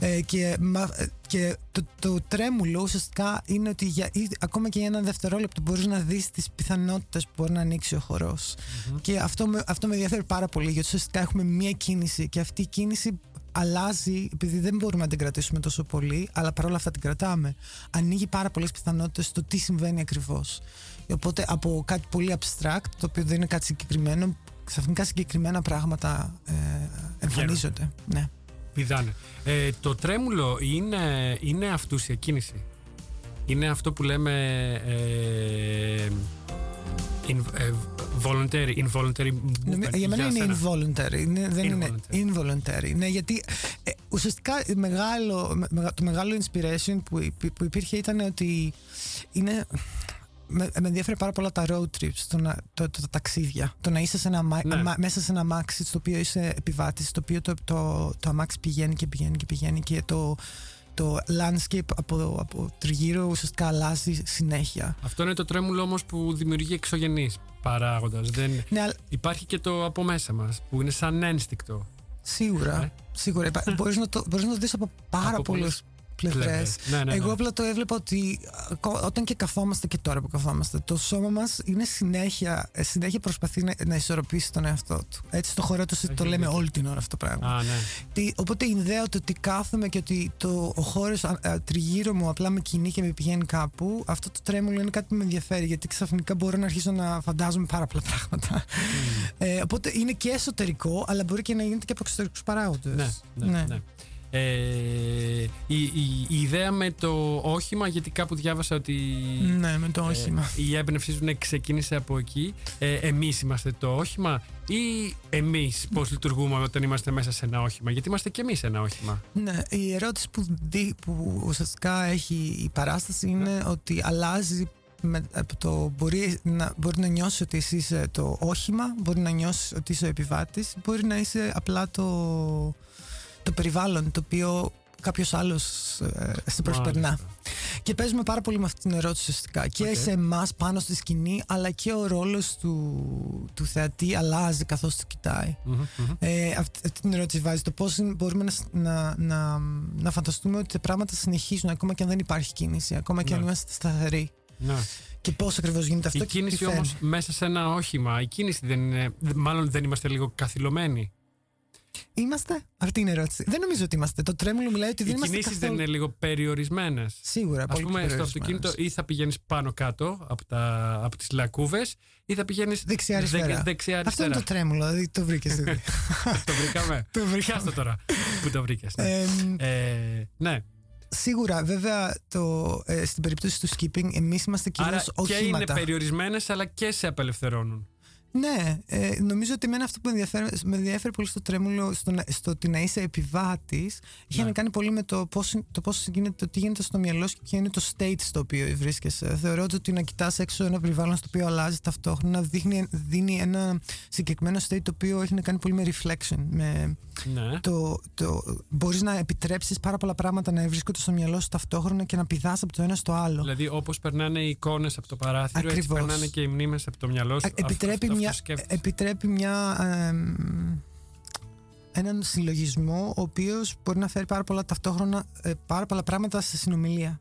Ε, και μα- ε, και το, το τρέμουλο ουσιαστικά είναι ότι για, ή- ακόμα και για ένα δευτερόλεπτο μπορείς να δεις τις πιθανότητες που μπορεί να ανοίξει ο χορος Και αυτό με, αυτό με ενδιαφέρει πάρα πολύ γιατί ουσιαστικά έχουμε μία κίνηση και αυτή η κίνηση αλλάζει επειδή δεν μπορούμε να την κρατήσουμε τόσο πολύ αλλά παρόλα αυτά την κρατάμε. Ανοίγει πάρα πολλές πιθανότητες στο τι συμβαίνει ακριβώς. Οπότε από κάτι πολύ abstract το οποίο δεν είναι κάτι συγκεκριμένο ξαφνικά συγκεκριμένα πράγματα ε, εμφανίζονται. Ναι. Πηδάνε. Ε, το τρέμουλο είναι, είναι αυτούσια κίνηση. Είναι αυτό που λέμε ε, in, ε, voluntary, involuntary Νομι- movement. Για μένα είναι σένα. involuntary. Είναι, δεν είναι Involuntary. involuntary. Ναι, γιατί ε, ουσιαστικά μεγάλο, με- μεγα- το μεγάλο inspiration που, υπή- που υπήρχε ήταν ότι είναι. Με, με ενδιαφέρει πάρα πολλά τα road trips, το, να- το, το, τα ταξίδια. Το να είσαι σε ένα, αμα- Ναι. αμα- μέσα σε ένα αμάξι στο οποίο είσαι επιβάτης, στο οποίο το, το, το αμάξι πηγαίνει και πηγαίνει και πηγαίνει και το, το landscape από, από τριγύρω ουσιαστικά αλλάζει συνέχεια. Αυτό είναι το τρέμουλο όμως που δημιουργεί εξωγενείς παράγοντας. Δεν... Ναι, αλλά Υπάρχει και το από μέσα μας που είναι σαν ένστικτο. Σίγουρα. Ε. Σίγουρα. Υπά- <laughs> μπορείς, να το, μπορείς να το δεις από πάρα Από πολλές πολλές πλευρές. πλευρές. Ναι, ναι, ναι. Εγώ απλά το έβλεπα ότι ακό- όταν και καθόμαστε και τώρα που καθόμαστε, το σώμα μας είναι συνέχεια, ε, συνέχεια προσπαθεί να, να ισορροπήσει τον εαυτό του. Έτσι στο χώρο του το Έχεις λέμε δίκιο. όλη την ώρα αυτό το πράγμα. Α, ναι. Τι- οπότε η ιδέα του ότι κάθομαι και ότι το, ο χώρος τριγύρω μου απλά με κινεί και με πηγαίνει κάπου, αυτό το τρέμουλο είναι κάτι που με ενδιαφέρει γιατί ξαφνικά μπορώ να αρχίσω να φαντάζομαι πάρα πολλά πράγματα. Ε, οπότε είναι και εσωτερικό, αλλά μπορεί και να γίνεται και από εξωτερικούς παράγοντες. Ναι, ναι, ναι. Ε, η, η- η ιδέα με το όχημα, γιατί κάπου διάβασα ότι Ναι, με το όχημα. ε, η έμπνευσή σου ναι, ξεκίνησε από εκεί. Ε, εμείς είμαστε το όχημα ή εμείς πώς λειτουργούμε όταν είμαστε μέσα σε ένα όχημα. Γιατί είμαστε και εμείς ένα όχημα; Ναι, η ερώτηση που, δι, που ουσιαστικά έχει η παράσταση είναι ότι αλλάζει με, από το μπορεί να, μπορεί να νιώσεις ότι εσύ είσαι το όχημα, μπορεί να νιώσεις ότι είσαι ο επιβάτης, μπορεί να είσαι απλά το, το περιβάλλον το οποίο κάποιος άλλος ε, σε προσπερνά. Μάλιστα. Και παίζουμε πάρα πολύ με αυτή την ερώτηση ουσιαστικά. Και Οκ. σε εμάς πάνω στη σκηνή, αλλά και ο ρόλος του, του θεατή αλλάζει καθώς το κοιτάει. Μμμ, μμμ. Ε, αυτή, αυτή την ερώτηση βάζει. Το πώς μπορούμε να, σ- να, να, να φανταστούμε ότι τα πράγματα συνεχίζουν ακόμα και αν δεν υπάρχει κίνηση, ακόμα και αν Ναι. είμαστε σταθεροί. Ναι. Και πώς ακριβώς γίνεται αυτό Η και τι κίνηση φέρνει. όμως μέσα σε ένα όχημα, η κίνηση δεν είναι, μάλλον δεν είμαστε λίγο καθυλωμένοι. Είμαστε; Αυτή είναι η ερώτηση. Δεν νομίζω ότι είμαστε. Το τρέμουλο μιλάει ότι Οι δεν είμαστε. κινήσεις καθόλου... δεν είναι λίγο περιορισμένες. Σίγουρα. Α πολύ πούμε, στο περιορισμένες. αυτοκίνητο ή θα πηγαίνεις πάνω κάτω από, τα, από τις λακκούβες ή θα πηγαίνεις Δεξιά-αριστερά. δεξιά Αυτό είναι το τρέμουλο, δηλαδή το βρήκες. Δηλαδή. <laughs> το βρήκαμε. Το βρήκαμε. Πιάστο τώρα που το βρήκες. Ναι. Εμ, Ε, ναι. σίγουρα, βέβαια, το, ε, στην περίπτωση του skipping, εμείς είμαστε κυρίω Άρα και είναι οχήματα. περιορισμένες, αλλά και σε απελευθερώνουν. Ναι, ε, νομίζω ότι εμένα αυτό που με ενδιαφέρει, με ενδιαφέρει πολύ στο τρέμουλο, στο, να- στο ότι να είσαι επιβάτης, είχε Ναι. να κάνει πολύ με το πώς το πώς γίνεται, το τι γίνεται στο μυαλό σου και ποιο είναι το state στο οποίο βρίσκεσαι. Θεωρώ ότι να κοιτάς έξω ένα περιβάλλον στο οποίο αλλάζει ταυτόχρονα δείχνει, δίνει ένα συγκεκριμένο state το οποίο έχει να κάνει πολύ με reflection. Με Ναι. το, το, μπορείς να επιτρέψεις πάρα πολλά πράγματα να βρίσκονται στο μυαλό σου ταυτόχρονα και να πηδάς από το ένα στο άλλο. Δηλαδή, όπως περνάνε οι εικόνες από το παράθυρο, έτσι Ακριβώς. περνάνε και οι μνήμες από το μυαλό σου. Α, επιτρέπει, Αυτό- μια, αυτό σκέφτεσαι; επιτρέπει μια, εμ, έναν συλλογισμό ο οποίος μπορεί να φέρει πάρα πολλά ταυτόχρονα ε, πάρα πολλά πράγματα σε συνομιλία.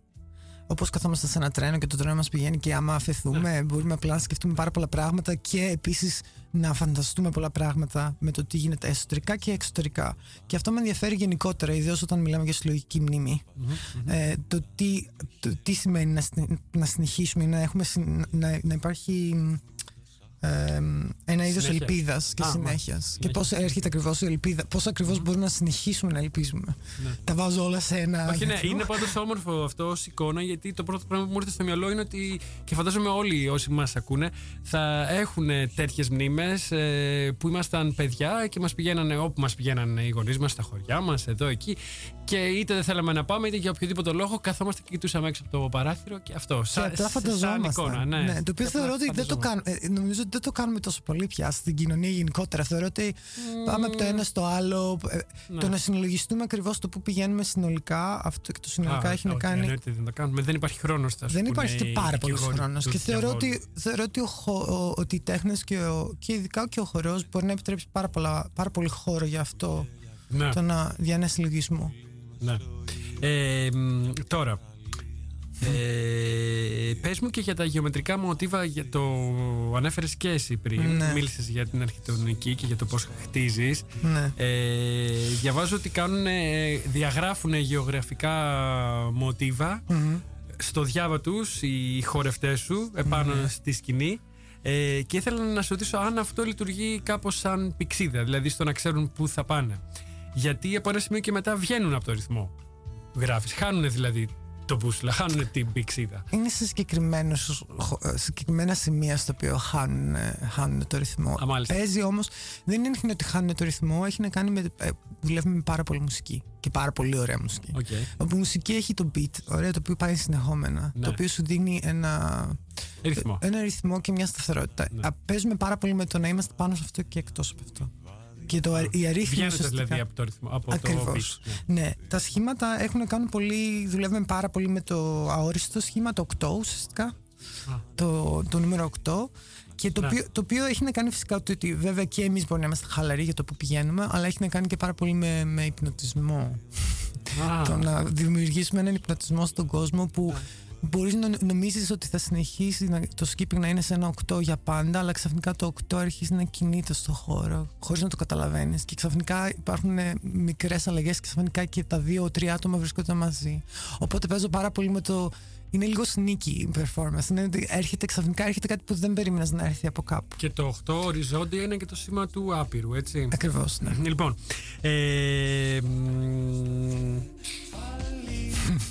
Όπως καθόμαστε σε ένα τρένο και το τρένο μας πηγαίνει και άμα αφαιθούμε μπορούμε απλά να σκεφτούμε πάρα πολλά πράγματα και επίσης να φανταστούμε πολλά πράγματα με το τι γίνεται εσωτερικά και εξωτερικά. Και αυτό με ενδιαφέρει γενικότερα, ιδίως όταν μιλάμε για συλλογική μνήμη. Ε, το, τι, το τι σημαίνει να, συνε- να συνεχίσουμε, να, έχουμε, συν- να, να υπάρχει ε, ένα είδος Συνέχεια. ελπίδας και Α, συνέχεια. Και συνέχεια. πώς έρχεται ακριβώς η ελπίδα, πώς ακριβώς μπορούμε να συνεχίσουμε να ελπίζουμε. Τα βάζω όλα σε ένα. Ναι. Όχι, ναι, γιατρό. είναι πάντως όμορφο αυτό ως εικόνα, γιατί το πρώτο πράγμα που μου ήρθε στο μυαλό είναι ότι και φαντάζομαι όλοι όσοι μας ακούνε θα έχουν τέτοιες μνήμες που ήμασταν παιδιά και μας πηγαίνανε όπου μας πηγαίνανε οι γονείς μας, στα χωριά μας, εδώ, εκεί. Και είτε δεν θέλαμε να πάμε, είτε για οποιοδήποτε λόγο καθόμαστε και κοιτούσαμε έξω από το παράθυρο και αυτό. Και Σαν, απλά σαν φανταζόμασταν. εικόνα, ναι. το οποίο Και θεωρώ απλά ότι δεν το φανταζόμασταν. κάνουμε. ε, Νομίζω ότι δεν το κάνουμε τόσο πολύ πια στην κοινωνία γενικότερα. Θεωρώ ότι πάμε από το ένα στο άλλο. ε, Ναι. Το να συλλογιστούμε ακριβώς το που πηγαίνουμε συνολικά. Αυτό και το συνολικά Α, έχει να όχι, κάνει. εννοείται δεν το κάνουμε. Δεν υπάρχει χρόνος. Δεν υπάρχει και πάρα πολύς χρόνος. Και θεωρώ ότι, θεωρώ ότι, ο, χω- ο- ότι οι τέχνες και, ο- και ειδικά και ο χορός μπορεί να επιτρέψει πάρα, πολλά, πάρα πολύ χώρο για αυτό. Ναι. Το να, για ένα συλλογισμό. Ναι. Ε, μ, τώρα, ε, πες μου και για τα γεωμετρικά μοτίβα για το ανέφερες και εσύ πριν Ναι. μίλησες για την αρχιτεκτονική και για το πώς χτίζεις Ναι. ε, διαβάζω ότι κάνουν, διαγράφουν γεωγραφικά μοτίβα Μμμ. στο διάβα τους οι χορευτές σου επάνω Ναι. στη σκηνή ε, και ήθελα να σου ρωτήσω αν αυτό λειτουργεί κάπως σαν πηξίδα, δηλαδή στο να ξέρουν πού θα πάνε. Γιατί από ένα σημείο και μετά βγαίνουν από το ρυθμό. Γράφεις, χάνουν δηλαδή το μπούσουλα, χάνουν την πηξίδα. Είναι σε συγκεκριμένους, χω- ε, συγκεκριμένα σημεία στο οποίο χάνουν, ε, χάνουν το ρυθμό. Α, μάλιστα. Παίζει όμως, δεν είναι ότι χάνουν το ρυθμό, έχει να κάνει με. ε, δουλεύουμε με πάρα πολύ μουσική. Και πάρα πολύ ωραία μουσική. Οκ. Όπου η μουσική έχει το beat, ωραία, το οποίο πάει συνεχόμενα. Ναι. Το οποίο σου δίνει ένα, Ρυθμό. ένα ρυθμό και μια σταθερότητα. Ναι. Α, Παίζουμε πάρα πολύ με το να είμαστε πάνω σε αυτό και εκτός από αυτό. Και το, η αρρύθμιση. Βγαίνετε ουσιαστικά- δηλαδή από το ρυθμό, από το Ακριβώς. beat. Ναι. Ναι, τα σχήματα έχουν να κάνουν πολύ. Δουλεύουμε πάρα πολύ με το αόριστο σχήμα, το 8 ουσιαστικά. Α. Το, το νούμερο 8. Και το, Ναι. οποίο, το οποίο έχει να κάνει φυσικά ότι, ότι βέβαια και εμείς μπορούμε να είμαστε χαλαροί για το που πηγαίνουμε, αλλά έχει να κάνει και πάρα πολύ με, με υπνοτισμό. Α, Το να δημιουργήσουμε έναν υπνοτισμό στον κόσμο που Ναι. Μπορείς να νομίζεις ότι θα συνεχίσει να- το skipping να είναι σε ένα 8 για πάντα, αλλά ξαφνικά το 8 αρχίζει να κινείται στο χώρο, χωρίς να το καταλαβαίνεις. Και ξαφνικά υπάρχουν ε, μικρές αλλαγές και ξαφνικά και τα δύο-τρία άτομα βρίσκονται μαζί. Οπότε παίζω πάρα πολύ με το... Είναι λίγο sneaky η performance. Είναι ότι έρχεται ξαφνικά έρχεται κάτι που δεν περίμενες να έρθει από κάπου. Και το 8 οριζόντια είναι και το σήμα του άπειρου, έτσι. Ακριβώς, ναι. Λοιπόν, ε, μ,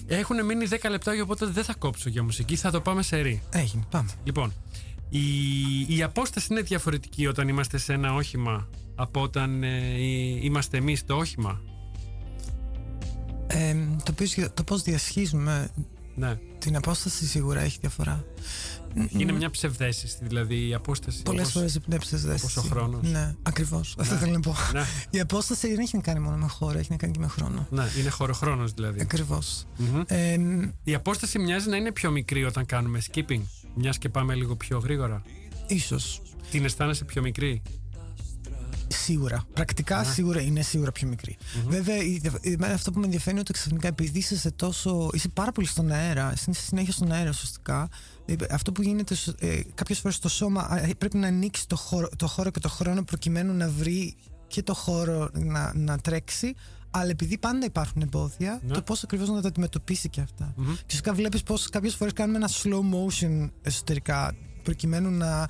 έχουν μείνει 10 λεπτά, οπότε δεν θα κόψω για μουσική, θα το πάμε σε ρί. Έγινε, πάμε. Λοιπόν, η, η απόσταση είναι διαφορετική όταν είμαστε σε ένα όχημα από όταν ε, ε, είμαστε εμείς στο όχημα; Ε, το, πώς, το πώς διασχίζουμε Ναι. την απόσταση σίγουρα έχει διαφορά. Είναι μια ψευδέστηση, δηλαδή η απόσταση. Πολλές όπως- φορές πνέψει δέση. όπως ο χρόνος. Ναι, ακριβώς. Αυτό θέλω να πω. Ναι, Η απόσταση δεν έχει να κάνει μόνο με χώρο, έχει να κάνει και με χρόνο. ναι, είναι χωροχρόνος δηλαδή. Ακριβώς. Μμμ. Ε, Η απόσταση μοιάζει να είναι πιο μικρή όταν κάνουμε skipping. Μιας και πάμε λίγο πιο γρήγορα. ίσως. Την αισθάνεσαι πιο μικρή; Σίγουρα. Πρακτικά σίγουρα είναι σίγουρα πιο μικρή. Βέβαια, η- εμένα αυτό που με ενδιαφέρει είναι ότι ξαφνικά επειδή είσαι σε τόσο. είσαι πάρα πολύ στον αέρα, είσαι συνέχεια στον αέρα ουσιαστικά. ε, Αυτό που γίνεται ε, κάποιες φορές στο σώμα ε, πρέπει να ανοίξει το χώρο, το χώρο και το χρόνο προκειμένου να βρει και το χώρο να, να τρέξει. Αλλά επειδή πάντα υπάρχουν εμπόδια, Ναι. το πώς ακριβώς να τα αντιμετωπίσει και αυτά. Και φυσικά βλέπεις πώς κάποιες φορές κάνουμε ένα slow motion εσωτερικά προκειμένου να.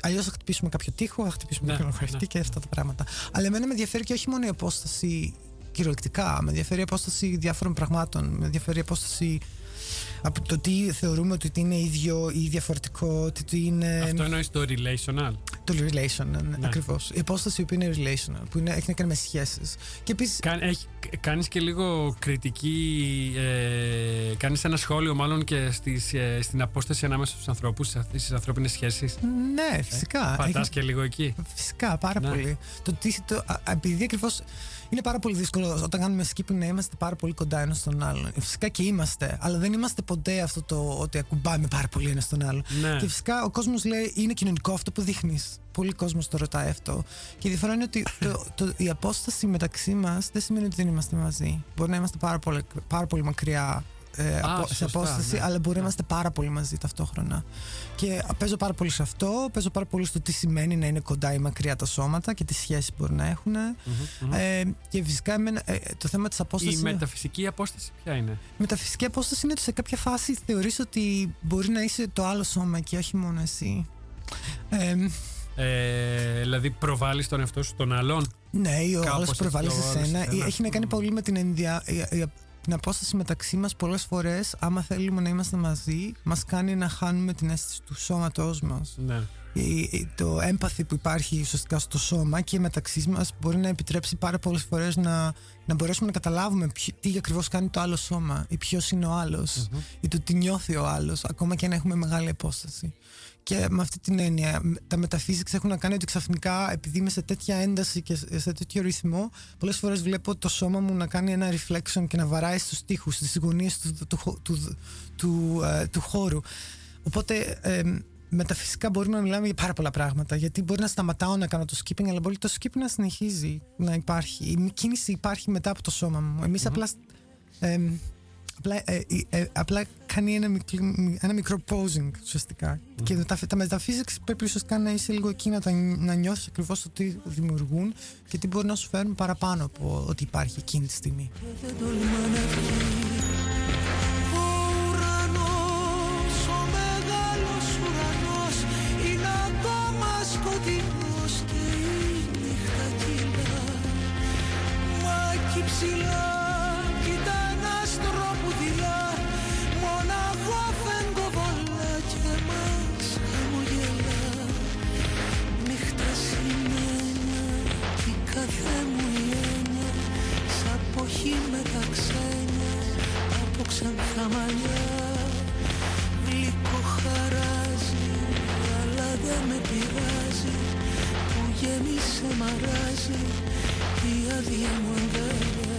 Αλλιώς θα χτυπήσουμε κάποιο τείχο, θα χτυπήσουμε Ναι, κάποιον χαρτί ναι. και αυτά τα πράγματα. Αλλά εμένα με ενδιαφέρει και όχι μόνο η απόσταση κυριολεκτικά, με ενδιαφέρει η απόσταση διάφορων πραγμάτων, με ενδιαφέρει η απόσταση από το τι θεωρούμε ότι είναι ίδιο ή διαφορετικό, τι τι είναι Αυτό εννοείς το relational; το relation, ναι, Ναι. ακριβώς. Η απόσταση που είναι relational, που είναι, έχει να κάνει με σχέσεις. Και επίσης, Κα, έχει, κάνεις και λίγο κριτική, ε, κάνεις ένα σχόλιο μάλλον και στις, ε, στην απόσταση ανάμεσα στους ανθρώπους, στις ανθρώπινες σχέσεις; ναι, φυσικά. Πατάς έχει- και λίγο εκεί; Φυσικά, πάρα Ναι. πολύ. Το, τι, το, α, α, επειδή ακριβώς είναι πάρα πολύ δύσκολο όταν κάνουμε skipping να είμαστε πάρα πολύ κοντά ένας στον άλλον. Ε, Φυσικά και είμαστε, αλλά δεν είμαστε ποτέ αυτό το ότι ακουμπάμε πάρα πολύ ένας στον άλλον. Ναι. Και φυσικά ο κόσμος λέει είναι κοινωνικό αυτό που δείχνεις. Πολλοί κόσμος το ρωτάει αυτό. Και η διαφορά είναι ότι <coughs> το, το, η απόσταση μεταξύ μας δεν σημαίνει ότι δεν είμαστε μαζί. Μπορεί να είμαστε πάρα πολύ, πάρα πολύ μακριά ε, Α, από- σε σωστά, απόσταση, ναι. αλλά μπορεί να Ναι. είμαστε πάρα πολύ μαζί ταυτόχρονα. Και παίζω πάρα πολύ σε αυτό, παίζω πάρα πολύ στο τι σημαίνει να είναι κοντά ή μακριά τα σώματα και τι σχέσεις μπορεί να έχουν. Ε, και φυσικά εμένα, ε, το θέμα της απόστασης. Η μεταφυσική απόσταση ποια είναι; Μεταφυσική απόσταση είναι ότι σε κάποια φάση θεωρείς ότι μπορεί να είσαι το άλλο σώμα και όχι μόνο εσύ. Ε, Ε, δηλαδή, προβάλλεις τον εαυτό σου των άλλων. ναι, ή ο Κάπως άλλος έτσι, προβάλλει ο σε άλλος σένα. σε σένα. Έχει να κάνει πολύ με την, ενδια... η- η- την απόσταση μεταξύ μας. Πολλές φορές, άμα θέλουμε να είμαστε μαζί, μας κάνει να χάνουμε την αίσθηση του σώματός μας. Ναι. η- η- το έμπαθη που υπάρχει ουσιαστικά στο σώμα και μεταξύ μας μπορεί να επιτρέψει πάρα πολλές φορές να, να μπορέσουμε να καταλάβουμε ποιο- τι ακριβώς κάνει το άλλο σώμα ή ποιος είναι ο αλλο ή το τι νιώθει ο άλλος, ακόμα και αν έχουμε μεγάλη απόσταση. Και με αυτή την έννοια, μ, τα μεταφύσιξ έχουν να κάνει ότι ξαφνικά, επειδή είμαι σε τέτοια ένταση και σε σε τέτοιο ρυθμό, πολλές φορές βλέπω το σώμα μου να κάνει ένα reflection και να βαράει στους τοίχου, στις γωνίες του, του, του, του, του, ε, του χώρου. Οπότε ε, μεταφυσικά μπορούμε να μιλάμε για πάρα πολλά πράγματα. Γιατί μπορεί να σταματάω να κάνω το skipping, αλλά μπορεί το skipping να συνεχίζει να υπάρχει. Η κίνηση υπάρχει μετά από το σώμα μου. Εμείς απλά. ε, απλά, ε, ε, ε, απλά κάνει ένα, μικρό- ένα μικρό posing ουσιαστικά. Και τα, τα metaphysics πρέπει ουσιαστικά να είσαι λίγο εκεί να, τα, να νιώθεις ακριβώς το τι δημιουργούν και τι μπορεί να σου φέρουν παραπάνω από ότι υπάρχει εκείνη τη στιγμή. δεν τολμά να βγει Ο ουρανός, ο μεγάλος ουρανός είναι ακόμα σκοτεινός με τα ξένια από ξανθά μαλλιά Γλυκό χαράζει αλλά δεν με πειράζει που γέμισε μαράζει η άδεια μου αγκαλιά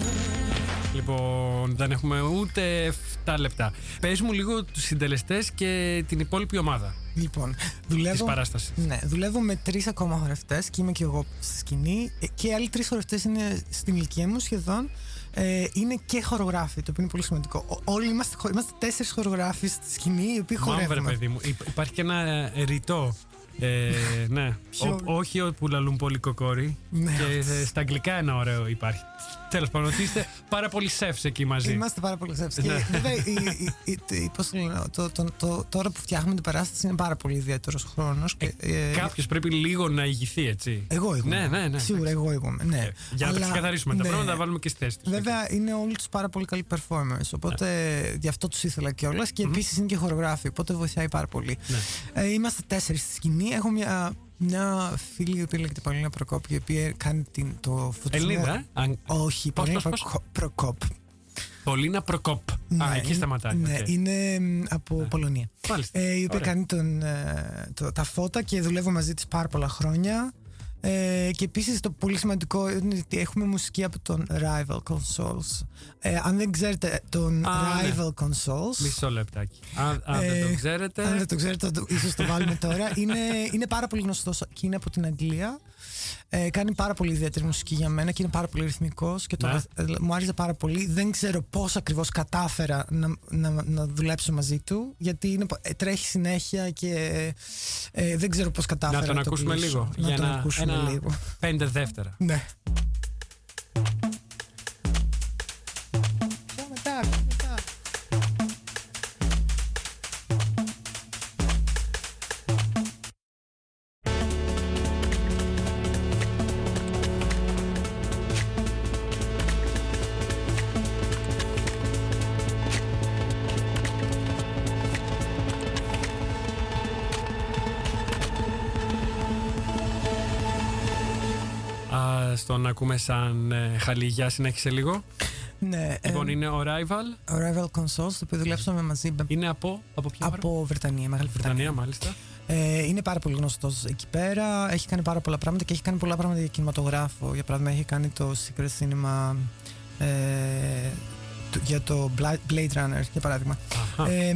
Λοιπόν, δεν έχουμε ούτε 7 λεπτά. Πες μου λίγο τους συντελεστές και την υπόλοιπη ομάδα Λοιπόν, της δουλεύω. παράστασης. Ναι, δουλεύω με τρεις ακόμα χορευτές και είμαι και εγώ στη σκηνή. Ε, Και οι άλλοι τρεις χορευτές είναι στην ηλικία μου σχεδόν. Ε, είναι και χορογράφοι, το οποίο είναι πολύ σημαντικό. Ο- Όλοι είμαστε, χο- είμαστε τέσσερις χορογράφοι στη σκηνή, οι οποίοι Μάμβρε, χορεύουμε. παιδί μου. Υπ- Υπάρχει και ένα ε, ρητό. Ε, <laughs> ναι. Ποιο; Ο- όχι ο που λαλούν πολύ κοκόρι. Ναι. Και ε, στα αγγλικά ένα ωραίο υπάρχει. Τέλος πάντων, ότι είστε πάρα πολύ σεφ εκεί μαζί. Είμαστε πάρα πολύ σεύς. Ναι. Και βέβαια, η- η- η- η- πώς το λένε, το- το- το- τώρα που φτιάχνουμε την παράσταση είναι πάρα πολύ ιδιαίτερος χρόνος. Κάποιος πρέπει λίγο να ηγηθεί, έτσι. Εγώ ηγούμαι. Ναι, ναι, ναι. Σίγουρα εγώ ηγούμαι. Ναι. Ε, Για να τα Αλλά- ξεκαθαρίσουμε τα ναι. πράγματα, να τα βάλουμε και στη θέση τους. Βέβαια είναι όλοι τους πάρα πολύ καλοί performers. Οπότε Ναι. γι' αυτό τους ήθελα κιόλας. Και επίσης είναι και χορογράφοι. Οπότε βοηθάει πάρα πολύ. Ναι. Ε, είμαστε τέσσερις στη σκηνή. Έχω μια, μια φίλη η οποία λέγεται Πολίνα Προκόπ, η οποία κάνει την, το φωτισμό. Ελληνίδα, ε; Αν- Όχι, Πώς, Πολίνα πώς, πώς; Προκο- Προκόπ. Πολίνα Προκόπ. Α, εκεί είναι- σταματάει. Ναι, οκ. είναι μ, από Πολωνία. Μάλιστα. Ε, η οποία Ωραία. κάνει τον, ε, το- τα φώτα και δουλεύω μαζί της πάρα πολλά χρόνια. Ε, και επίσης το πολύ σημαντικό είναι ότι έχουμε μουσική από τον Rival Consoles. Ε, αν δεν ξέρετε τον Α, ναι. Rival Consoles... Μισό λεπτάκι. Αν, αν ε, δεν το ξέρετε. Αν δεν το ξέρετε, θα το, ίσως το βάλουμε τώρα. Είναι, είναι πάρα πολύ γνωστός και είναι από την Αγγλία. Ε, κάνει πάρα πολύ ιδιαίτερη μουσική για μένα και είναι πάρα πολύ ρυθμικός και το, Ναι. ε, μου άρεσε πάρα πολύ. Δεν ξέρω πώς ακριβώς κατάφερα να, να, να δουλέψω μαζί του γιατί είναι, ε, τρέχει συνέχεια και ε, δεν ξέρω πώς κατάφερα Να τον το ακούσουμε κλείσω. λίγο. Να για τον ένα, ακούσουμε ένα λίγο. πέντε δεύτερα. Ναι. Ακούμε σαν ε, χαλιγιά, συνέχισε λίγο. Ναι, ε, Λοιπόν, είναι ο Rival. ο Rival Consoles, το οποίο δουλέψαμε μαζί με- Είναι από, από ποια χώρα; από Βρετανία, Μεγάλη Βρετανία. Βρετανία, μάλιστα. Ε, είναι πάρα πολύ γνωστός εκεί πέρα. Έχει κάνει πάρα πολλά πράγματα και έχει κάνει πολλά πράγματα για κινηματογράφο. Για παράδειγμα, έχει κάνει το Secret Cinema ε, το- για το Bla- Blade Runner, για παράδειγμα. Αχα. Ε,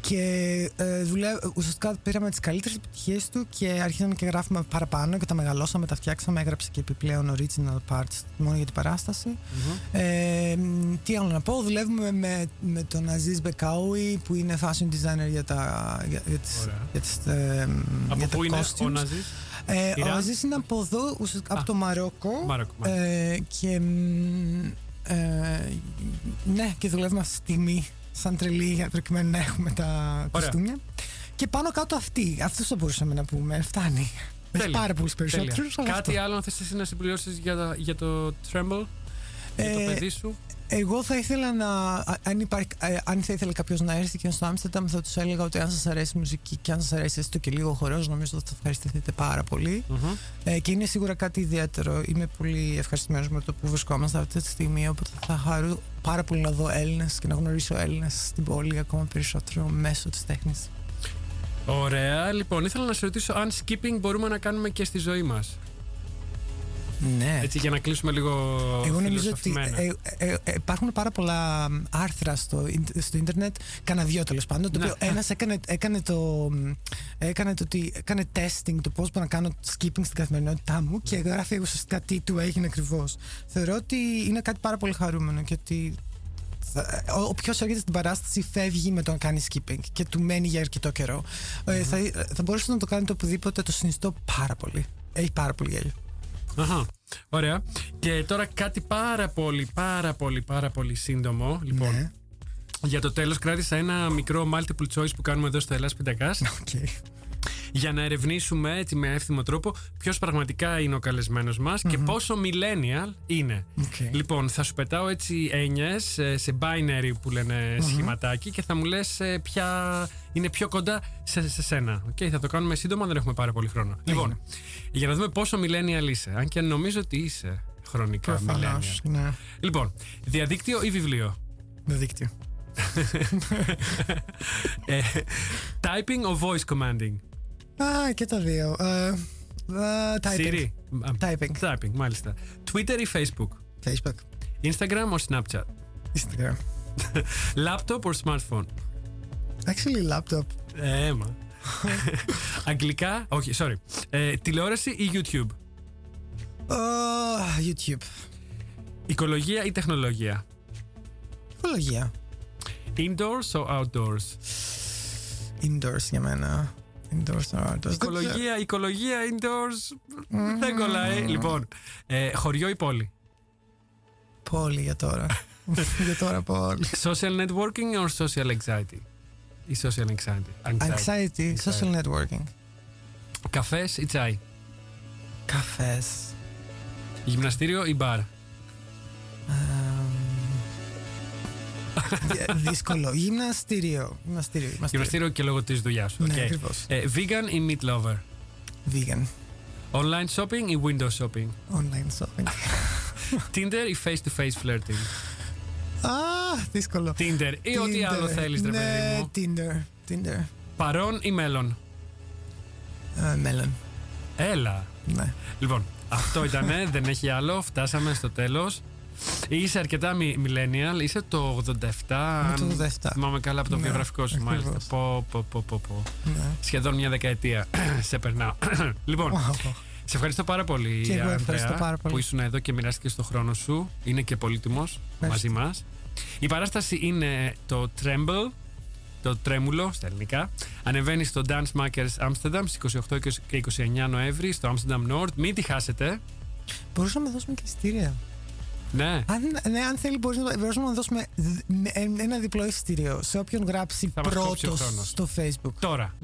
και ε, δουλεύω, ουσιαστικά πήραμε τις καλύτερες επιτυχίες του και αρχίσαμε και γράφουμε παραπάνω και τα μεγαλώσαμε, τα φτιάξαμε. Έγραψε και επιπλέον original parts μόνο για την παράσταση. Μμμ. Ε, μ, τι άλλο να πω, δουλεύουμε με, με τον Aziz Μπεκάουι που είναι fashion designer για, τα, για, για τις, Ωραία. για τις, ε, μ, Από για τα πού είναι ο costumes. Ναζής; Ε, ο Ιράν; Aziz είναι από εδώ, ουσιαστικά από Α. το Μαρόκο. Μαρόκο, μάλιστα. Ε, και, μ, ε, ναι, και δουλεύουμε αυτή τη στιγμή σαν τρελή για προκειμένου να έχουμε τα κοστούμια. Και πάνω κάτω αυτή. Αυτό θα μπορούσαμε να πούμε. Φτάνει. Έχει Τέλεια. πάρα πολλούς Τέλεια. περισσότερους. Κάτι άλλο να θες εσύ να συμπληρώσεις για, τα- για το Tremble, για το Ε, παιδί σου. Εγώ θα ήθελα να. α- Αν, υπάρχει, ε, αν θα ήθελε κάποιος να έρθει και στο Άμστερνταμ, θα τους έλεγα ότι αν σας αρέσει η μουσική και αν σας αρέσει έστω και λίγο χορός, νομίζω ότι θα ευχαριστηθείτε πάρα πολύ. Μμμ. Ε, και είναι σίγουρα κάτι ιδιαίτερο. Είμαι πολύ ευχαριστημένος με το που βρισκόμαστε αυτή τη στιγμή. Οπότε θα χαρώ πάρα πολύ να δω Έλληνες και να γνωρίσω Έλληνες στην πόλη ακόμα περισσότερο μέσω της τέχνης. Ωραία. Λοιπόν, ήθελα να σε ρωτήσω αν skipping μπορούμε να κάνουμε και στη ζωή μας. Ναι. Έτσι, για να κλείσουμε λίγο Εγώ νομίζω ότι φιλοσοφημένα. ε, ε, ε, υπάρχουν πάρα πολλά μ, άρθρα στο, ίν- στο ίντερνετ, κάνα δύο τέλος πάντων. Το Ναι. οποίο ένας έκανε, έκανε, το, μ, έκανε το ότι έκανε testing το πώς μπορώ να κάνω skipping στην καθημερινότητά μου και γράφει ουσιαστικά τι του έγινε ακριβώς. Θεωρώ ότι είναι κάτι πάρα πολύ χαρούμενο και ότι θα- ο- Όποιο έρχεται στην παράσταση φεύγει με το να κάνει skipping και του μένει για αρκετό καιρό. Ε, θα, θα μπορούσατε να το κάνετε οπουδήποτε, το συνιστώ πάρα πολύ. Έχει πάρα πολύ γέλιο. Αχα. Ωραία. Και τώρα κάτι πάρα πολύ, πάρα πολύ, πάρα πολύ σύντομο. Λοιπόν, Ναι. για το τέλος κράτησα ένα μικρό multiple choice που κάνουμε εδώ στο Hellas Pindakaas <laughs> Ok. για να ερευνήσουμε έτσι με εύθυμο τρόπο ποιος πραγματικά είναι ο καλεσμένος μας και πόσο millennial είναι. Οκ. Λοιπόν, θα σου πετάω έτσι έννοιες ε, σε binary που λένε σχηματάκι και θα μου λες ε, ποια είναι πιο κοντά σε, σε σένα. Οκ, θα το κάνουμε σύντομα, δεν έχουμε πάρα πολύ χρόνο. Λοιπόν, για να δούμε πόσο millennial είσαι, αν και νομίζω ότι είσαι χρονικά Προφανώ. millennial. Ναι. Λοιπόν, διαδίκτυο ή βιβλίο. Διαδίκτυο. Ε, typing or voice commanding. Α, και τα δύο. Ε, ε, typing. Siri. Α, Typing. Typing, μάλιστα. Twitter ή Facebook. Facebook. Instagram or Snapchat. Instagram. Laptop or smartphone. Actually, laptop. Ε, μα. Αγγλικά, όχι, sorry. Ε, τηλεόραση ή YouTube; Oh, YouTube. Οικολογία ή τεχνολογία; Οικολογία. Indoors or outdoors; Indoors για μένα. Indoors or outdoors. Δεν ξέρω. Οικολογία, οικολογία, indoors. Δεν κολλάει. Λοιπόν, ε, χωριό ή πόλη; Πόλη για τώρα. <laughs> για τώρα πόλη. Social networking or social anxiety; Ή social anxiety. Anxiety. Social networking. Καφές ή τσάι. Καφές. Γυμναστήριο ή μπαρ. Δυ- Δύσκολο. Γυμναστήριο. Γυμναστήριο. Γυμναστήριο. Γυμναστήριο και λόγω τη δουλειά σου. Ναι, Οκ. ακριβώς. Ε, vegan ή meat lover. Vegan. Online shopping ή window shopping. Online shopping. Tinder ή face to face flirting. Α, δύσκολο. Tinder ή ό,τι Tinder. άλλο θέλεις ρε ναι, παιδί μου. Tinder. Tinder. Παρόν ή μέλλον; Ε, μέλλον. Έλα. Ναι. Λοιπόν, αυτό ήτανε, <laughs> δεν έχει άλλο. Φτάσαμε στο τέλος. Είσαι αρκετά μι- millennial, είσαι το 87. Είμαι το αν 87. Θυμάμαι καλά από το Ναι, βιογραφικό σου, ακριβώς. μάλιστα. Πω, πω, πω, πω, πω. ναι. Σχεδόν μια δεκαετία. <clears throat> Σε περνάω. <clears throat> λοιπόν, Wow. Σε ευχαριστώ πάρα πολύ, Και εγώ Ανδρέα, ευχαριστώ πάρα πολύ. που ήσουν εδώ και μοιράστηκες το χρόνο σου. Είναι και πολύτιμος μαζί μας. Η παράσταση είναι το Tremble, το τρέμουλο στα ελληνικά. Ανεβαίνει στο Dance Makers Amsterdam στις 28 και 29 Νοέμβρη στο Amsterdam Nord. Μην τη χάσετε. Μπορούσαμε να δώσουμε και εισιτήρια. Ναι. Αν, ναι, αν θέλει, μπορείς να, μπορούσαμε να δώσουμε δ- με- ένα διπλό εισιτήριο σε όποιον γράψει Θα μας κόψει ο πρώτος χρόνος. στο Facebook. Τώρα.